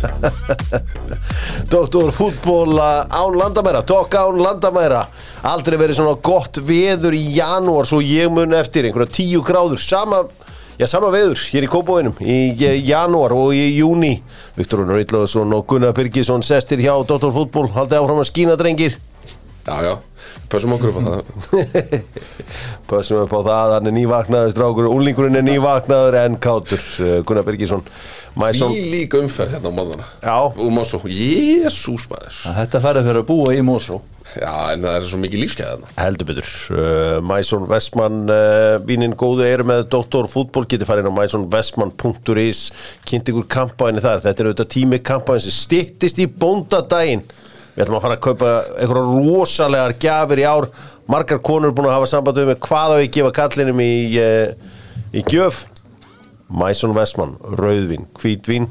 Doktor fútból án landamæra Tokk án landamæra. Aldrei verið svona gott veður í janúar Svo ég mun eftir einhverja tíu gráður. Sama, já sama veður Hér í Kópóinum Í janúar og í júni Viktor Unnar Ítlaðsson og Gunnar Birgisson Sestir hjá Doktor fútból Haldið áfram að skína drengir. Já, já, pössum okkur upp á það. Pössum upp á það, hann er nývaknaður strákur, úlingurinn er nývaknaður en kátur, uh, Gunnar Birgisson. Mæsson, Í líka umferð hérna á móðana Já. Úr Mosó, jésús maður. Þetta færði fyrir að búa í Mosó Já, en það er svo mikið lífskeiða þarna. Heldur betur. Uh, Mæsson Vestmann, uh, vínin góðu eru með Doktor fútból, getið farið inn á mæsonvestmann.is kynnt ykkur kampæni þar, þetta er auðvitað tími kampæni sem stittist í bóndadaginn við ætlum að fara að kaupa einhverja rosalegar gjafir í ár. Margar konur búin að hafa samband við með hvað á ég gefa kallinum í, í gjöf? Mæsson Vestmann, rauðvin, hvítvín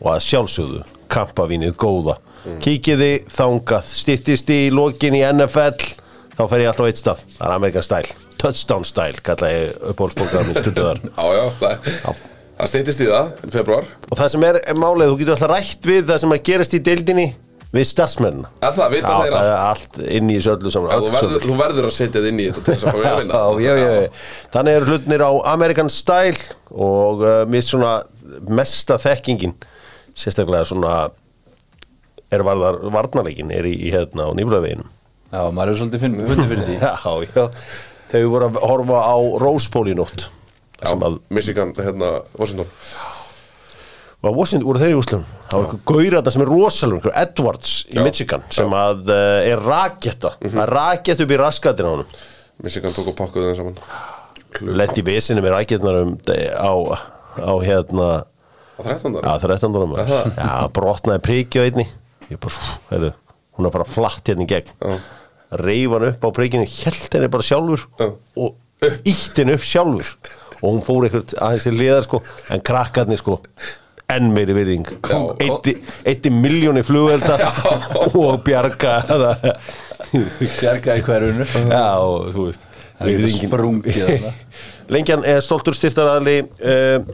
og að sjálfsögðu kampavínið góða. Kíkiði þangað, stittist í lokin í NFL þá fer ég alltaf eitt stað, það er Amerikan style. Touchdown style, kalla ég uppbólsbókaðum í stunduðar Já, já, það, það steytist í það, februar og það sem er málið, þú getur alltaf rætt við það sem að gerast í deildinni við starfsmennina En það, það allt er allt? inn í þessu öllu saman. Þú, verður, þú verður að setja þið inn í þetta Já, já, já, já. Þannig eru hlutnir á American Style og uh, mér svona mesta þekkingin sérstaklega svona er varðar varnarleikin er í, í hérna á nýbúlaveginum Já, maður er svolítið finn- fundið fyrir því. Já, já, þau voru að horfa á Rose Bowl í nótt sem að, Michigan, hérna, Washington var Washington, voru þeir í úslum það var einhver gaurata sem er einhver Edwards í Já. Michigan sem að uh, er raketta. Það er rakett upp í raskatin á honum. Michigan tók og pakkuðu þeim saman. Lendi í vesinu með raketnar um, á, á hérna Á 13. Já, 13 dólar maður. Já, brotnaði prikið á einni. Ég bara, heyrðu, hún er bara flatt hérna í gegn. Já. Reif hann upp á prikinu Hjælt henni bara sjálfur Já. Og ítt henni upp sjálfur. Og hún fór eitthvað aðeins til liðar sko En krakkarnir sko Enn meiri virðing. Eitti, eitti miljóni flugvelda Og bjarga það. Bjargaði hverjunu Já, og þú veist virðingin. Lengjan er stoltur styrtaraðli uh,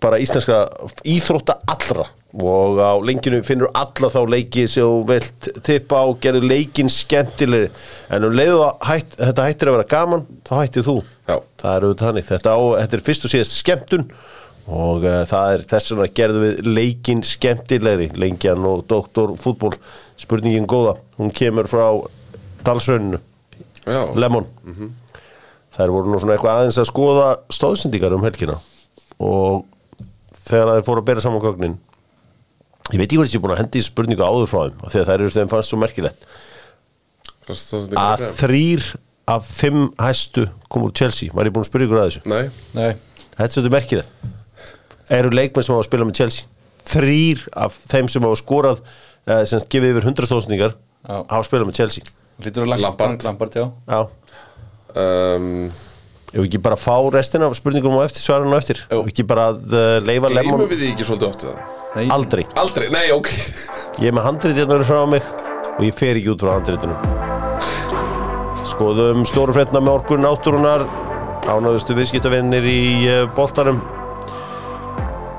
bara íslenska íþrótta allra. Og á lenginu finnur alla þá leiki sem þú vilt tippa og gerðu leikin skemmtilegri. En um leiðu að hætt, þetta hættir að vera gaman þá hættir þú. Já. það er auðvitað þannig. Þetta, á, þetta er fyrst og síðast skemmtun og uh, það er þess vegna gerðu við leikin skemmtilegri lengjan og doktor fútból spurningin góða, hún kemur frá talsrauninu Já, Lemon. Þær voru nú svona eitthvað aðeins að skoða stóðsendingar um helgina. Og þegar þær fóru að bera saman gögnin ég veit ekki hvort ég er búin að hendi í spurningu áður frá þeim af því að þær eru þeim fannst svo merkilegt. Að þrýr af fimm hæstu kom úr Chelsea, var ég búin að spyrja ykkur að þessu? Nei, Nei, þetta er svolítið merkilegt eru leikmenn sem hafa að spila með Chelsea. Þrýr af þeim sem hafa skorað eh, sem gefið yfir 100 stóðsendingar Já. hafa að spila með Chelsea. Hlýtur að Lampard. Lampard, já. Já. Um, Ef við ekki bara fá restina af spurningum á eftir, svaran á eftir. Ef við ekki bara að uh, leifa lemon gleymum við því ekki svolítið oft það? Nei, Aldrei. Aldrei, nei, ok. Ég er með handriðinu frá mig og ég fer ekki út frá handriðinu Skoðum stóru fréttina með orkun náttúrunar Ánaðustu viðskiptavinnir í uh, boltanum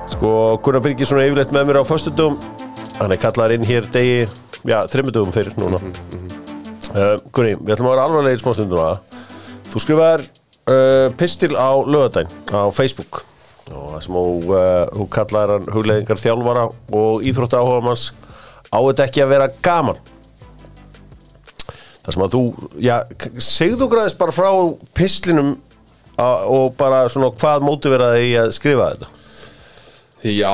Sko, Gunnar Birgisson er yfirleitt með mér á föstudum Hann er kallar inn hér degi, já, þreymudugum fyrir núna. Uh, Gunni, við ætlum að vera alvarlegir smá stundum að Þú skrifar uh, pistil á lögadæn á Facebook. Og þú, uh, þú kallar hann hugleðingar þjálfara og íþrótta áhuga manns á þetta ekki að vera gaman. Þar sem að þú já, segðu græðis bara frá pistlinum og bara svona hvað mótiveraði í að skrifa þetta Já,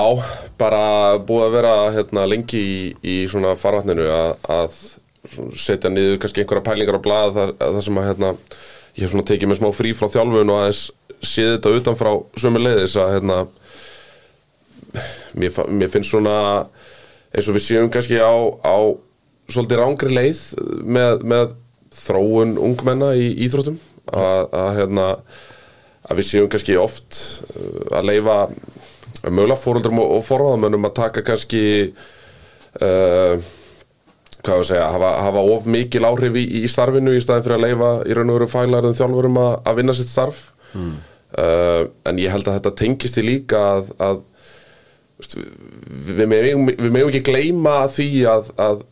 bara búið að vera hérna, lengi í, í svona farvatninu að, setja niður kannski einhverja pælingar á blað það, það sem að hérna, ég hef svona tekið með smá frí frá þjálfun og aðeins séð þetta utanfrá sömu leiðis að hérna, mér, mér finnst svona eins og við séum kannski á, á svolítið rángri leið með, með þróun ungmenna í íþróttum að, að, hérna, að við séum kannski oft uh, að leifa mögulega fóruldrum og, og forráðamönnum að taka kannski uh, hvað við segja, hafa, hafa of mikil áhrif í, í starfinu í staðin fyrir að leifa í raun og veru fælarðum þjálfurum að, að vinna sitt starf. Uh, en ég held að þetta tengist í líka að, að við, megum ekki gleyma því að, að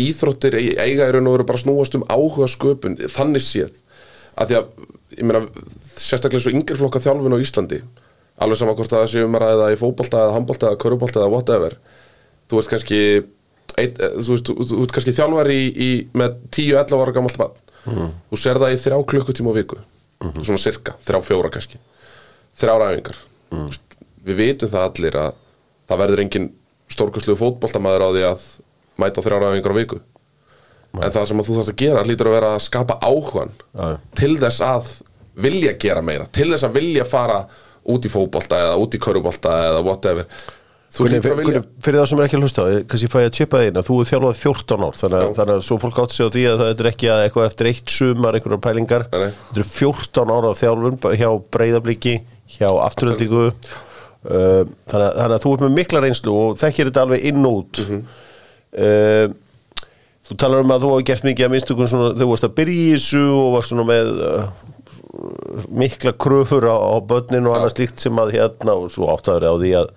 íþróttir eig- eiga í raun og veru bara snúast um áhuga sköpun þannig séð. Að því að, ég meina, sérstaklega svo yngri flokka þjálfun á Íslandi alveg sama hvort að það sé um að ræða í fótbolta eða handbolta eða körubolta eða whatever. Þú ert kannski ein, þú, veist, þú, þú, þú ert kannski þjálfari í, í, með 10-11 ára gamalt mann þú ser það í þrjá klukkutíma viku. Svona cirka, þrjá fjóra kannski. Þrjár æfingar. Veist, við vitum það allir að það verður engin stórkastlu fótboltamaður á því að mæta á þrjár æfingar á viku. En það sem þú þarfst að gera lítur að vera að skapa áhugan já. til þess að vilja gera meira til þess að vilja fara út í fótbolta eða út í körubolta eða whatever. Vilja Gunni, fyrir það sem er ekki að hlusta eh, kannski fæ ég að chipa þín að þú er þjálfað 14 ár þannig þannig að svo fólk átt sig á því að það er ekki að eitthvað eftir eitt sumar einhverjar pælingar. Þetta eru 14 ára af þjálfun hjá breyðabliki, hjá afturöldingu uh, þannig, þannig að þú ert með mikla reynslu og þekkir þetta alveg inn út. Mhm. uh, þú talar um að þú hafa gert mikið að minnstökum svona þegar þú varst að byrja í þessu og varst svona með mikla kröfur á, á börnin og annað slíkt sem að hérna og svo áttaður á því að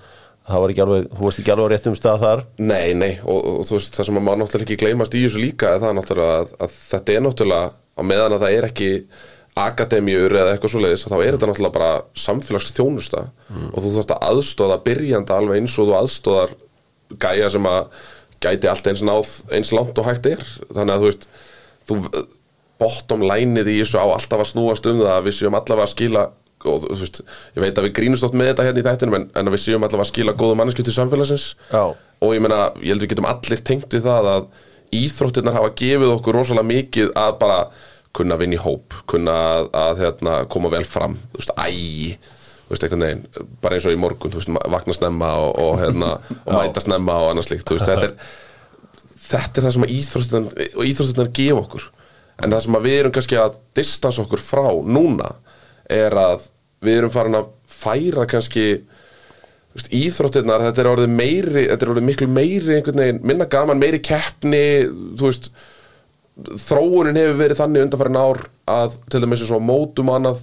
það var ekki alveg, þú varst ekki alveg á réttum stað þar. Nei, nei, og, og þú veist, það sem að maður náttúrulega ekki gleymast í þessu líka er það náttúrulega að, að þetta er náttúrulega á meðan að það er ekki akademíur eða eitthvað svoleiðis þá er þetta náttúrulega bara samfélags þjónusta og þú þarfst að aðstóða byrjanda alveg eins og þú aðstóðar gæja sem að gæti allt eins náð eins langt og hægt er. Þannig að þú veist þú, bottom lineið í þessu á alltaf að snúast um það að við séum allavega að skila og þú veist, ég veit að við grínust oft með þetta hérna í þættinum en, en að við séum allavega að skila góðu manneskju til samfélagsins. Já. og ég meina, ég heldur við getum allir tengt við það að íþróttirnar hafa gefið okkur rosalega mikið að bara kunna vinna í hóp, kunna að, að hérna, koma vel fram, þú veist, æ þú veist, einhvern veginn, bara eins og í morgun þú veist, vakna snemma og, og, hérna, og mæta snemma og annars líkt, þú veist, þetta er þetta er það sem að íþróttirnar og íþróttirnar gefa okkur en það sem við erum kannski að distans okkur frá núna er að við erum farin að færa kannski veist, íþróttirnar, þetta er orðið meiri þetta er orðið miklu meiri einhvern veginn minna gaman, meiri keppni þú veist, þróunin hefur verið þannig undanfærin ár að til dæmis eins og mótum annað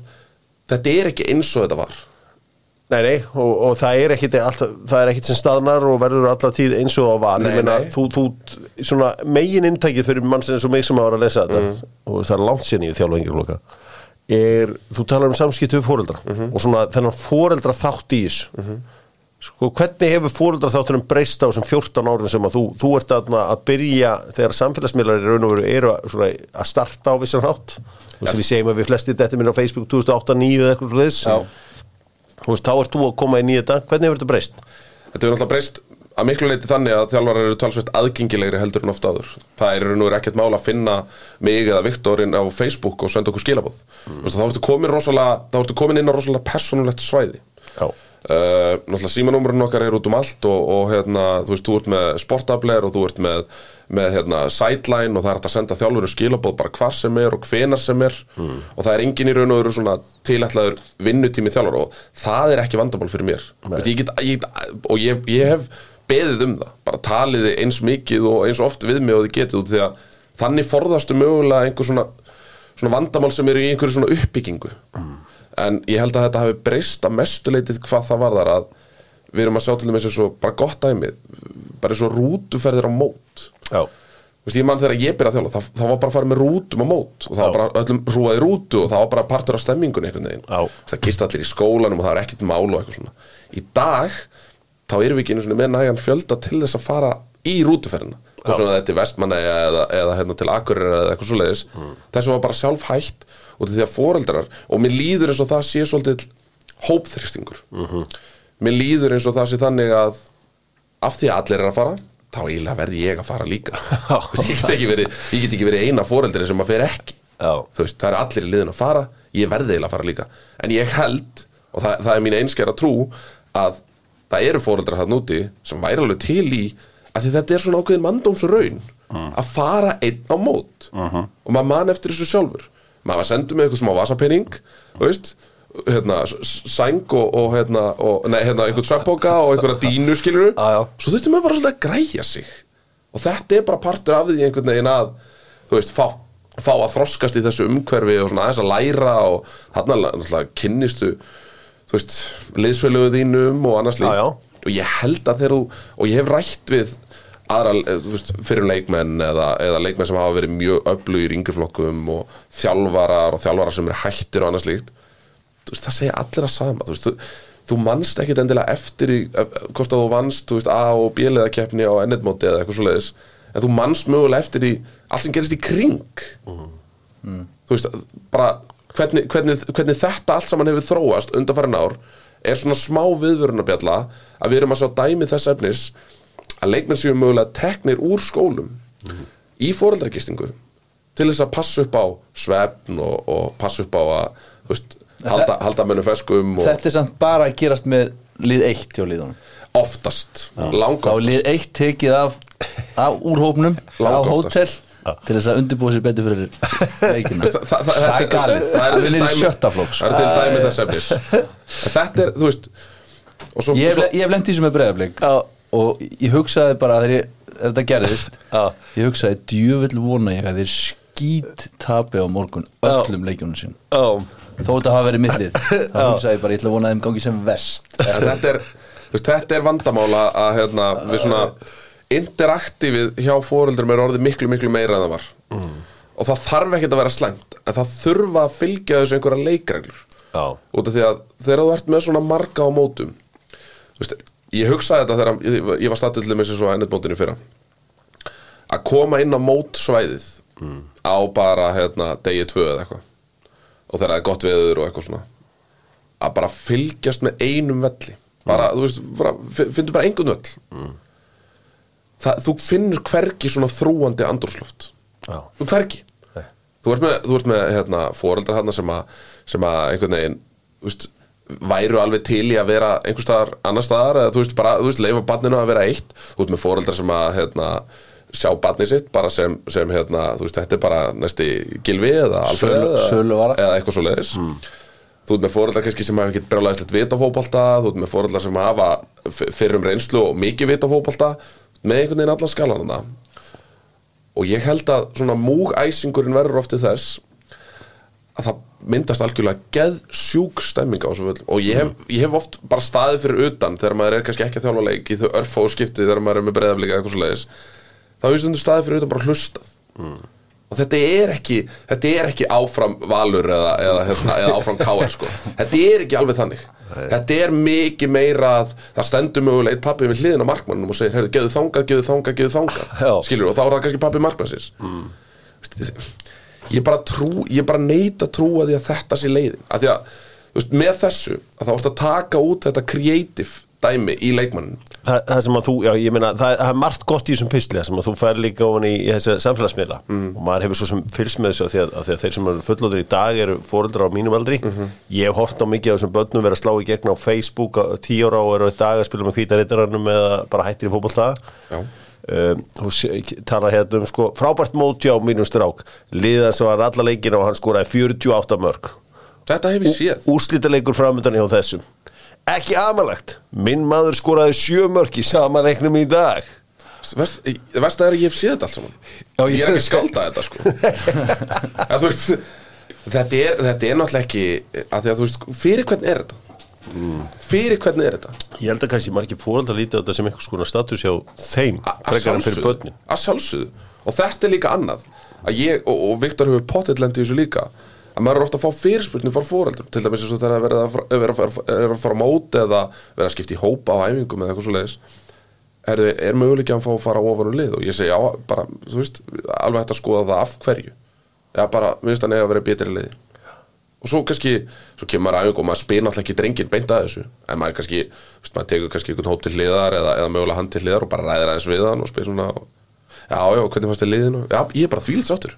þetta er ekki eins og þetta var Nei, nei, og, og það er er ekkit sem staðnar og verður alltaf tíð eins og á van Nei, Ég meina, nei. þú, þú, svona megin inntækið fyrir mann sem eins og mig sem ára að lesa þetta Mhm. og það er langt sinni í þjálfa yngri floka er, þú talar um samskiptu við fóreldra Mhm. og svona þennan fóreldra þátt í þessu. Sko, hvernig hefur fóreldra þáttunum breyst á þessum 14 árum sem að þú, þú ert að, að byrja þegar samfélagsmiðlar í raun og veru eru að, svona, að starta á vissan hátt? Veist, við segjum að við flestir þetta minn á Facebook 2008-2009 eða eitthvað svo þú veist, þá ert þú að koma inn í þetta hvernig hefur þetta breyst? Þetta er náttúrulega breyst að miklu leiti þannig að þjálfarar eru talsveit aðgengilegri heldur en oft áður. Það er nú ekkert mál að finna mig eða Viktorinn á Facebook og senda okkur skilabóð. Mm. Þá ertu komin, komin inn á rosalega persónulegt svæði. Já, Uh, náttúrulega símanúmurinn okkar er út um allt og, og hérna, þú veist, þú ert með sportabler og þú ert með, með hérna, sideline og það er að senda þjálfurinn skilabóð bara hvar sem er og hvenar sem er. Og það er engin í raun og veru svona tilætlaður vinnutími þjálfur og það er ekki vandamál fyrir mér. Vist, ég get, ég, get- og ég, ég hef beðið um það, bara taliði eins mikið og eins oft við mig og þið getið út því að þannig forðastu mögulega einhver svona, svona vandamál sem eru í einhverju svona uppbyggingu en ég held að þetta hafi breyst að mestuleitið hvað það var þar að við erum að sjá til dæmis eins og bara gott dæmið bara eins og rútuferðir á mót. Já, Vist, ég mann þegar ég byrja að þjóla það, það var bara að fara með rútum á mót og það var bara öllum hrúaði rútu og það var bara partur af stemmingunni einhvern veginn. Já. Vist, það gist allir í skólanum og það er ekkert mál og eitthvað svona. Í dag þá erum við ekki einu svona með nægan fjölda til þess að fara í rútuferðina. Og svona þetta er vestmanna eða, eða hérna, til Akureyri eða eitthvað svoleiðis. Mm. þessum var bara sjálf hægt og því að foreldrar og mér líður eins og það sé svolítið hópþristingur mér líður eins og það sé þannig að af því að allir er að fara þá eiginlega verði ég að fara líka. Ég, get ekki verið, ég get ekki verið eina foreldri sem að fer ekki. Veist, það er allir í liðin að fara ég verði eiginlega að fara líka. En ég held, og það, það er mín einskjara trú að það eru foreldrar hann úti sem væri alveg til í að þetta er svona ákveðin mandómsraun að fara einn á mót. Og maður man eftir þessu sjálfur maður sendur með eitthvað smá vasapenning hérna, sæng og, og hérna, og, nei, hérna, einhvern sveppóka og einhverja dínu skilur svo þurfti maður bara svolítið að græja sig. Og þetta er bara partur af því einhvern veginn að þú veist, fá, fá að þroskast í þessu umhverfi og svona aðeins að læra og þarna kynnistu þú veist, liðsfélögu þínum og annars já. og ég held að þegar þú og ég hef rætt við aðra eh, þú veist, fyrir leikmenn eða, eða leikmenn sem hafa verið mjög öflugir í yngreflokkum og þjálfarar og þjálfarar sem eru hættir og annað slíkt. Þú veist, það segja allir að sama. Þú, veist, þú, þú manst ekkit endilega eftir í, eh, hvort að þú manst þú veist, A og B-liða keppni á ennetmóti eða eitthvað svoleiðis en þú manst mögulega eftir í allt sem gerist í kring. Þú veist, bara hvernig, hvernig, hvernig þetta allt saman hefur þróast undanfærin ár er svona smá viðvörunabjalla að við erum að sjá dæmi þess efnis að leikmenn séu mögulega teknir úr skólum í fóreldragistingu til þess að passa upp á svefn og, og passa upp á að veist, halda, halda mennu feskum og Þetta er samt bara að gerast með lið 1 hjá liðunum. Oftast, lang Þá er lið 1 tekið af, af úr hópnum á Langoftast. hótel til þess að undirbúa sér betur fyrir leikinu Þa- það, það, Það er galið. það er til er dæmi- það er til dæmi þess efnis. Þetta er, þú veist og svo, Ég hef, hef lent í þessu með breyðablik Já. Og ég hugsaði bara þegar þetta gerðist Já. ég hugsaði djöfull vona ég að þeir skít tapi á morgun öllum leikjunum sín þó þetta hafa verið mittlið þá hugsaði ég bara ég ætla að vona að þeim gangi sem vest þetta er, þetta er vandamála að hérna, við svona interaktífið hjá fóreldurum er orðið miklu miklu meira en það var. Og það þarf ekkert að vera slæmt en það þurfa að fylgja þessu einhverja leikreglur. Já, út af því að þegar þú ert með svona marga á mótum veist, ég hugsaði þetta þegar ég, ég var til með þessu ennetmótinu fyrra. Að koma inn á mótsvæðið á bara hérna, degi tvö eða eitthvað. Og þegar það er gott veður og eitthvað svona. Að bara fylgjast með einum velli. Bara, þú veist, bara, fi- finndu bara einhvern völl. Það, þú finnur hvergi svona þrúandi andrúsloft já, þú hvergi. Nei. þú ert með, með hérna, foreldrar hérna sem að, sem að einhvern veginn þú veist, væru alveg til í að vera einhver staðar annar staðar eða þú veist bara, þú veist, leifa barninu að vera eitt. Þú ert með foreldrar sem að hérna, sjá barnið sitt bara sem, sem hérna, þú veist, þetta er bara næsti gilvi eða alfreð eða, eða eitthvað svo leiðis þú ert með foreldrar kannski sem hafa ekkert brjálæðislegt vit á fótbolta þú ert með foreldrar sem hafa fyrrum reynslu og mikið vit á fótbolta með einhvern veginn allan skalan þarna og ég held að svona múgæsingurinn verður oft til þess að það myndast algjörlega geð sjúk stemming á þessu völlum. Og ég hef, ég hef oft bara staðið fyrir utan þegar maður er kannski ekki að þjálfa leik í þau örfóðu skipti þegar maður er með breyðaflika eða eitthvað svo leiðis þá er stundum staðið fyrir utan bara hlustað. Og þetta er ekki þetta er ekki áfram valur eða, eða, eða, eða áfram káar sko. þetta er ekki alveg þannig. Þetta er mikið meira að það stendur mögulega eitt pappi við hliðin á markmannum og segir, heyrðu, geðu þangað, geðu þangað, geðu þangað. Skilur, og þá er það kannski pappi markmannsins ég bara trú ég bara neita að trúa því að þetta sé leiðin. Að því að, veist, með þessu að þá ertu að taka út þetta creative dæmi í leikmannin það, það sem að þú, já, ég meina, það, það er margt gott í þessum pistli sem að þú fær líka ofan í, í þessi samfélagsmiðla. Og maður hefur svo sem fylgst með þessu af því að, af því að þeir sem eru fullóður í dag eru fóreldrar á mínum aldri. Ég hef hort á mikið af þessum börnum vera að slá í gegn á Facebook ára og eru í dag að spila með hvíta reytarannum eða bara hættir í fótbolta Þú sé- talar hérna um sko, frábært móti á mínum strák. Liðan sem var alla leikina og hann skoraði 48 mörg þetta hef ég séð. úrslitaleikur framöndan hjá þessum. Ekki amalegt. Minn maður skoraði sjö mörg í sama leiknum í dag. Vest, vest að er að ég hef séð þetta allt saman? Já, ég ég- er ekki að skálda þetta sko. En, veist, þetta, er, þetta er náttúrulega ekki að því að þú veist, fyrir hvern er þetta fyrir hvern er þetta? Ég held að kannski margir fóröldar lítið á þetta sem einhvers konar status hjá þeim að frekar en fyrir sjálfsögðu, að og þetta er líka annað. Að ég, og, og Viktor hefur potið lendi í þessu líka. Að maður er ofta að fá fyrirspurning frá fóreldur til dæmis eins og þegar að vera að, vera að, fara- er að fara á móti eða vera að skipta í hópa á æfingum eða eitthvað svo leiðis er, er möguleik að fá að fara ofar um lið? Og ég segi já, bara, þú veist, alveg hægt að skoða það af hverju. Já, bara, minnst hann eiga að vera betri liði og svo kannski, svo kemur æfing og maður spyr náttúrulega ekki drengin beint að þessu. En maður kannski, veist, maður tekur kannski einhvern hótt til hliðar eða, eða mögulega hann til hliðar og bara ræðir aðeins við hann og spyr svona já, já, hvernig fannst þið liðinu? Já, ég er bara þvílitt sáttur.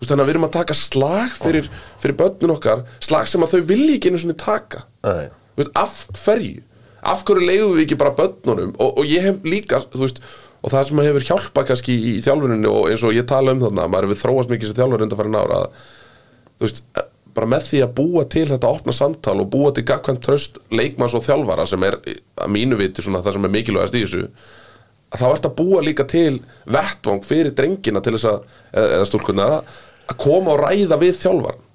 Þannig að við erum að taka slag fyrir, fyrir börnun okkar slag sem að þau vilja ekki einu svona taka. Veist, af hverju? Af hverju leiðum við ekki bara börnunum? Og, og ég hef líka, þú veist og það sem hefur hjálpað kannski í, þjálfuninni og eins og ég tala um þarna, maður hefur þróast mikið sem þjálfur undan farin ára þú veist, bara með því að búa til þetta opna samtal og búa til gagkvæmt tröst leikmanns og þjálfara sem er að mínu viti svona það sem er mikilvægast í þessu þá ert að búa líka til vettvang fyrir drengina til þess að eða, stúlkunna að koma og ræða við þjálfaran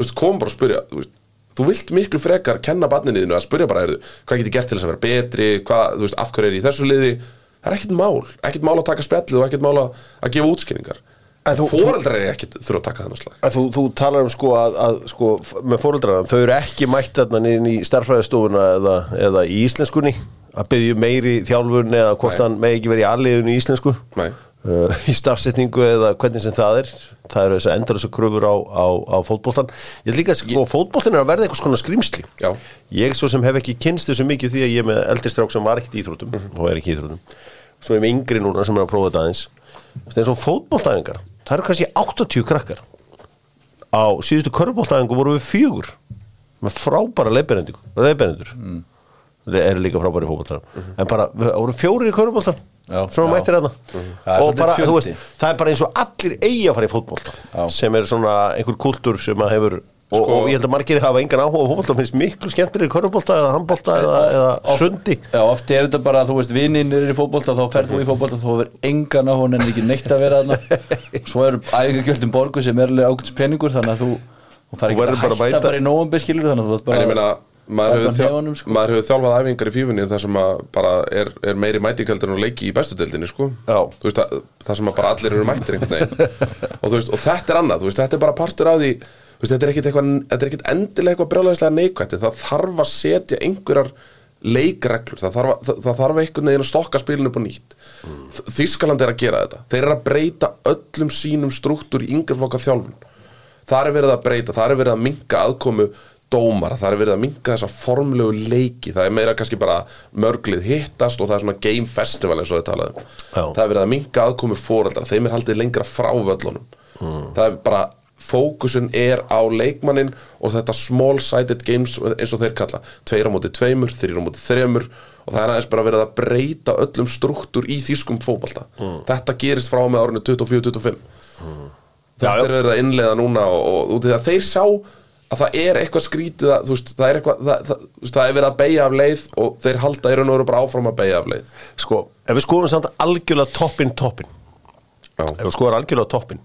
veist, koma bara að spyrja þú veist, þú vilt miklu frekar kenna barninniðinu að spurja bara, hvað getur gert til þess að vera betri hvað, veist, af hverju er í þessu liði? Það er ekkert mál, ekkert mál að taka spjallið og ekkert mál að, gefa þú- fóreldrar er ekkert þurfa að taka þennan slag. Þú, þú talar um sko að, að sko, með fóröldrarna, þau eru ekki mætt niðin í starffræðistofuna eða, eða í íslenskunni að byggja meiri þjálfun eða hvort Nei. hann með ekki verið í alliðinu í íslensku. Uh, í stafsetningu eða hvernig sem það er. Það eru þess að endur þessu kröfur á, á, á fótboltan ég er líka að sko, fótboltan er að verða eitthvað svona skrýmsli Já. ég svo sem hef ekki kynst þessu mikið því að ég er með eldri strák sem var ekkert í íþrótum og er ekki íþrótum svo er með yngri núna sem er að prófa þetta aðeins. Þú veist, eins og fótboltæfingar það eru kannski 80 krakkar á síðustu körbóltæfingu voru við fjögur með frábæra leiðbeinendur mm. eru líka frábæri fótboltar en bara, við voru fjórir í Já. svona Já. mættir hérna Það er bara, það er eins og allir eigi að fara í Já. sem er svona einhver kultúr sem að hefur og, Sko- og ég held að margir hafa engan áhuga á fótbolta finnst miklu skemmtir í körbólta eða handbolta eða, eða sundi Já, oft er þetta bara, þú veist, vinnin er í fótbolta þá ferð þú í fótbolta, þú hefur engan á hún en ekki neitt að vera þarna svo eru æfingagjöldum borgu sem er alveg ákveðs peningur þannig að þú, þú fær ekki að bara að hætta mæta- bara í nóvambi skilur þannig að þú bara en ég meina maður hefur, sko. maður hefur þjálfað æfingar í fífunni þar sem að bara er, er meiri mætingaldur en að leiki í bestu deildinni sko. Já. Þú veist, að, það sem að bara allir eru mættir og, þú veist, og þetta er annað, þú veist, þetta er bara partur af því veist, þetta er ekkit, eitthvað, þetta er ekkit endilega eitthvað brjálæðislega neikvætt en það þarf að setja einhverjar leikreglur. Það þarf, að, það, það þarf einhvern veginn að stokka spilinu upp á nýtt. Mm. Þískaland er að gera þetta. Þeir eru að breyta öllum sínum struktúr í yngri flokka þjálfun. Það er verið að breyta, það er verið að minka aðkomu dómara, það er verið að minka þessa formlegu leiki, það er meira kannski bara mörglið hittast og það er svona game festival eins og þau talaðum Já. það er verið að minka aðkomu fóreldrar, þeim er haldið lengra frá völlunum. Það er bara fókusin er á leikmannin og þetta small-sided games eins og þeir kalla, tveir á móti tveimur þrýr á móti þremur og það er aðeins bara verið að breyta öllum struktúr í þýskum fótbalta þetta gerist frá með árinu 24-25 þetta Já, er verið að innleiða núna og, og þeir sjá að það er eitthvað skrítið að, veist, það er eitthvað það, það, það er verið að beigja af leið og þeir halda í raun og veru bara áfram að beigja af leið. Sko, ef við skoðum samt algjörlega toppin toppin Já, ef við skoðum algjörlega toppin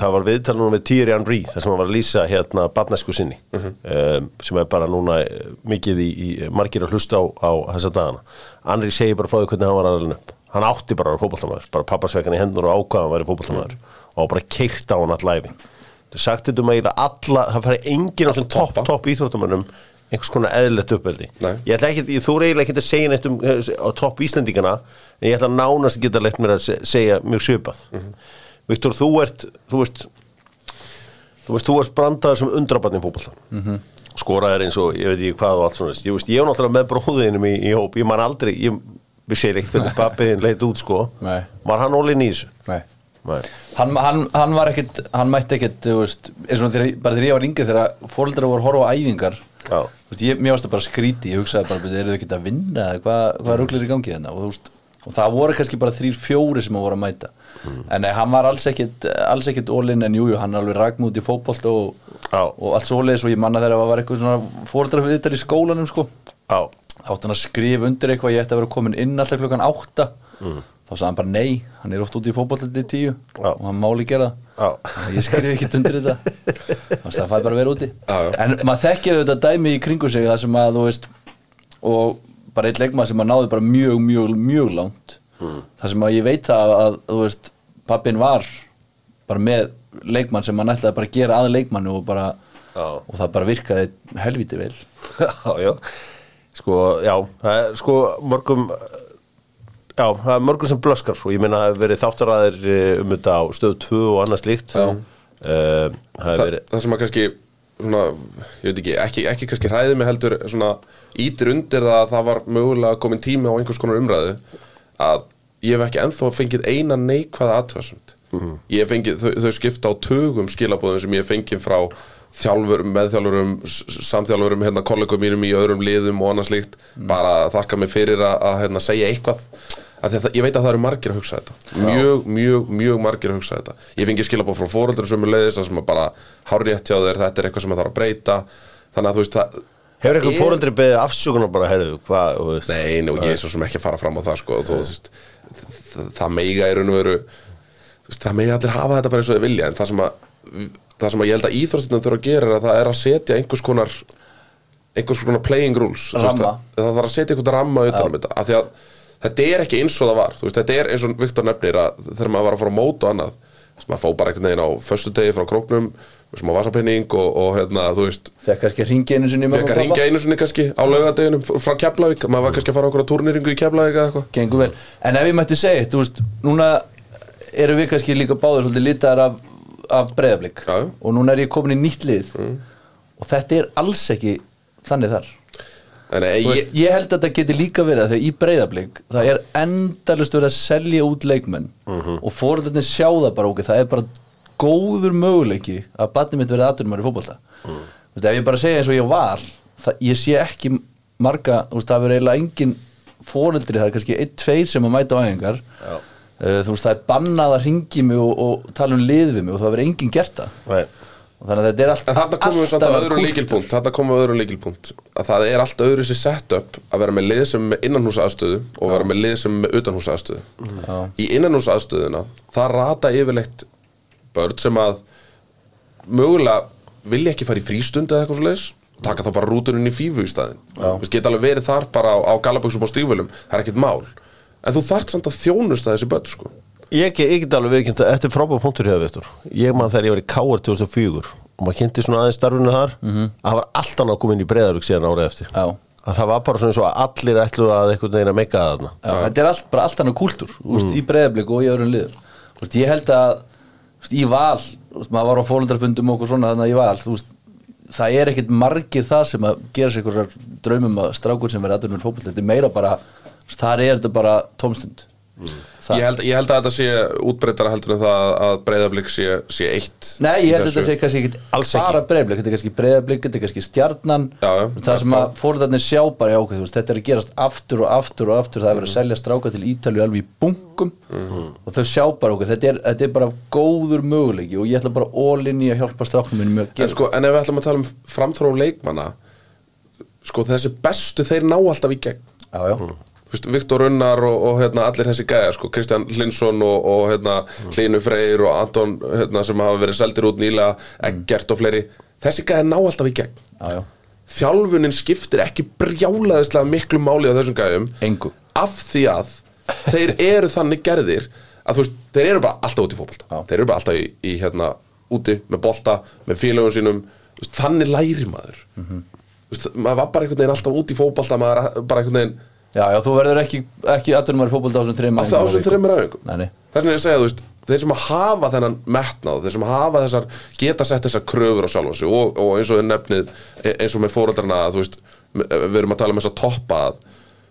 það var viðtal núna við Thierry Henry þar sem hann var að lýsa hérna barnesku sinni. Um, sem er bara núna eh, mikið í, í margir að hlusta á, á þessa dagana. Henry segir bara frá því hvernig hann var aðalinn upp. Hann átti bara að vera fótballtamaður bara pappasvekan í hendur og ákvaðan væri fótballtamaður og bara keirt á hann all læfi það sagt þetta um að eiginlega alla það færi engin á þessum topp topp íþróttamönnum einhvers konar eðlilegt uppveldi ég ætla ekki, þú eiginlega ekki að segja neitt um eh, á topp Íslendingana en ég ætla nánast að geta leitt mér að se- segja mjög svipað Viktor, þú ert þú veist þú veist, þú ert brandaður sem undrabarnin fótbolta mm -hmm. skoraðir eins og ég veit ekki hvað og allt svona ég, veist, ég var náttúrulega með bróðinum í, í hóp ég man aldrei, ég, við sér ekkert hvernig pappiðin leit út sko Nei. var hann í þessu Nei. Nei. Hann, hann, hann var ekkit, hann mætti ekkit þú veist, eins og þegar, bara þegar ég var yngri þegar fóreldrar voru að horfa á æfingar Já. þú veist, ég, mér varst það bara skríti ég hugsaði bara, eru þau ekkit að vinna hvað, hvað ruglir í gangi þarna og, þú veist, og það voru kannski bara þrýr fjóri sem að voru að mæta. En nei, hann var alls ekkit alls ekkit ólinn en jújú, hann alveg ragn út í fótbolt og, og allt svoleiðis og ég manna þegar það var eitthvað svona fóreldrar við þetta í skólanum sko. Já. átt hann að skrifa undir eitthvað ég ætti að vera komin inn alltaf klukkan átta. Þá sagði hann bara nei, hann er oft út í fótballandi tíu. Já. og hann máli gera það. Ég skrifa ekki undir þetta. Þannig að það fæði bara vera úti. Já, já. en maður þekkir auðvitað dæmi í kringu sig og bara eitt leikmað sem að náði bara mjög, mjög, mjög langt. Það sem að ég veit það að, þú veist pappin var bara með leikmann sem hann ætlaði bara að gera að leikmannu og bara Já. og það bara virkaði helviti vel. Já, já. Sko, já, það er sko mörgum já, það er mörgum sem blöskar og ég meina það hefur verið þáttaræðir um þetta á stöð 2 og annað slíkt. Já. um, það Þa, hefur verið það sem að kannski svona, ég veit ekki, ekki, ekki kannski hræði mig heldur svona ítir undir það að það var mögulega komin tími á einhvers konar umræðu að ég hef ekki ennþá fengið eina neikvæða aðtöðsund Mhm. ég hef fengið, þau, þau skipta á tugum skilabóðum sem ég hef fengið frá þjálfurum, meðþjálfurum, samþjálfurum hérna kollegum mínum í öðrum liðum og annað slíkt, Mhm. bara þakka mig fyrir að, að hérna, segja eitthvað að það, ég veit að það eru margir að hugsa þetta. Mjög, mjög, mjög margir að hugsa þetta. Ég fengi skilabóð frá fóröldur sem er leiðis sem að bara hárrétt hjá þér, þetta er eitthvað sem það þarf að breyta. Þannig að þú veist það Hefur eitthvað er- fóreldri beðið afsökunar bara, heyrðu, hvað, veist? Nei, nú, ég er svo sem ekki að fara fram á það sko, þú, þú veist, það, það meiga í raun og veru þú veist, það meiga allir hafa þetta bara eins og þau vilja en það sem að, það sem að ég held að íþróttunum þurfa að gera er að það er að setja einhvers konar einhvers svona playing rules það þarf að setja einhvern ramma utan um þetta af því að þetta er ekki eins og það var veist, þetta er eins og Viktor nefnir að þegar maður var að fara á mót og annað þess að maður fá bara einhvern veginn á föstu degi frá króknum smá vasapinning og, og hérna, þú veist Fekk kannski að ringi einu sinni fekk að ringja einu sinni kannski á laugadeginum frá Keflavík, maður var kannski að fara okkur á turnýringu í Keflavík eða eitthvað. Gengur vel. En ef ég mætti segja, þú veist, núna erum við kannski líka báður svolítið litaðar af, af breyðablík og núna er ég komin í nýtt lið. Og þetta er alls ekki þannig þar ég, veist, ég held að þetta geti líka verið að þegar í breyðablík það er endalist verið að selja út leikmenn og fóröldarnir sjá það bara ok, það er bara góður möguleiki að batni mitt verið aðdunumar í fótbolta mm. veist, ef ég bara segja eins og ég var það, ég sé ekki marga veist, það verið eiginlega engin fóreldri það er kannski einn, tveir sem að mæta á æfingar Já. uh, þú veist, það er bannað að ringi mig og, og tala um lið við mig og það verið engin gert það Nei. Þannig að þetta er allt En þarna komum við alltaf að öðru líkilpunkt Þarna komum við öðru líkilpunkt Að það er allt öðru sér setup Að vera með lið sem er með innanhúsa aðstöðu Og vera með lið sem er með utanhúsa aðstöðu Já. Í innanhúsa aðstöðuna Það rata yfirleitt börn sem að Mögulega vilja ekki fara í frístund eða eitthvað svo leiðis Taka þá bara rútuninn í fífu í staðinn. Já. Þú geta alveg verið þar bara á, á galaböksum og stífölum Það er ekkert mál. En þú þarft samt að þjónusta þessi börn sko Ég, get- ég alveg viðkynnt að þetta er frábæð punktur hjá Viktor Ég man þegar ég var í K.R. 2004 og maður kynnti svona aðeins starfinu þar að það var allt annað að koma inn í breyðarvík síðan árið eftir Já. að það var bara svona eins og að allir ætlu að einhvern veginn að meika það þarna Já, þetta er allt, bara allt annað kúltúr mm. í breyðablík og í öðrum liðum Þú veist, ég held að veist, í val, veist, maður var á fólundarfundum og okkur svona þannig að í val þú veist, það er ekkit margir þar sem að gera sér einhverjar draumum að strákur sem verið aðdur með fótbolt þetta er meira bara, þar er þetta bara tómstund Það- ég held, ég held að þetta sé útbreytara heldur en það að breyðablík sé, sé eitt Nei, ég held að þetta sé kannski ekki Alls bara breyðablík, þetta er kannski breyðablík þetta er kannski stjarnan. Já, já, það sem að fóröldarnir sjá bara já, ok, þú veist, þetta er að gerast aftur og aftur og aftur það er verið að selja stráka til Ítalju alveg í bunkum. Og þau sjá bara ok, þetta er, þetta er bara góður möguleiki og ég ætla bara ólinni að hjálpa stráknum minnum að En sko, en ef við ætlum að tala um framþróun leikmanna sko, þessi bestu þeir ná alltaf í gegn. Já, já, veist, Viktor Unnar og, og hérna, allir þessi gæja sko, Kristján Hlinsson og, og hérna, Hlínu Freyr og Anton hérna, sem hafa verið seldir út nýlega Eggert og fleiri, þessi gæja ná alltaf í gegn. Já, já, þjálfunin skiptir ekki brjálaðislega miklu máli á þessum gæjum. Engu. Af því að þeir eru þannig gerðir að þú veist, þeir eru bara alltaf út í fótbolta. Já. þeir eru bara alltaf í, í hérna úti með bolta, með félögum sínum. Veist, þannig læri maður. Mhm. þú veist, maður var bara einhvern veginn alltaf út í fótbolta maður bara einhvern veginn já, já, þú verður ekki, ekki aðdunum að fótbolta á þessum á það á þessum þreymur æfingum? Nei, nei. þess vegna er ég að segja, þú veist, þeir sem að hafa þennan metnáð, þeir sem hafa þessar geta sett þessar kröfur á sjálfa sig og, og eins og nefnið, e- eins og með fóreldrarna þú veist, við erum að tala um þess að toppa að,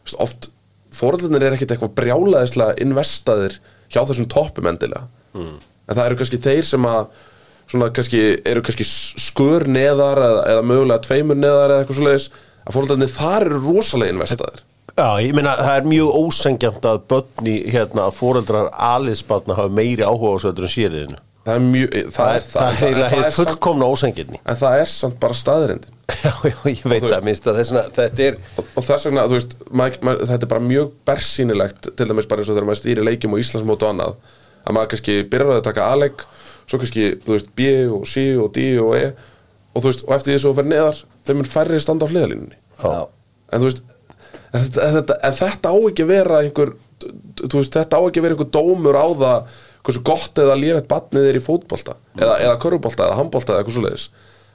veist, oft fóreldrarnir er ekkit eitthvað brjálaðislega investaðir hjá þessum toppum endilega. En það eru kannski þeir sem að svona kannski, eru kannski skur neðar eða, eða mögulega tveimur neðar eða eitthvað svoleiðis, að fóreldrarnir þar eru rosalega investaðir Já, ég meina það er mjög ósengjant að börni hérna að fóreldrar aliðsbarna hafa meiri áhuga á þessu en séliðinu það er mjög, Það er, það er, það það er er samt- fullkomna ósengjirni en það er samt bara staðrindin Já, já, ég veit þú það, minnst að þessna, þetta er og, og þess vegna, þú veist, mað, mað, þetta er bara mjög bersýnilegt, til dæmis bara eins og þegar maður stýri leikjum og Íslandsmót og annað að maður kannski byrjar að taka A-leik svo kannski, þú veist, B og C og D og E og þú veist, og eftir því svo fer neðar, þeim mun færri standa á hliðalínunni Já. en þú veist en þetta, en þetta, en þetta á ekki að vera einhver veist, þetta á ekki að vera einhver dómur á það hversu gott eða lélegt batnið er í fótbolta eða, eða körfubolta eða handbolta eða eitthvað svoleiðis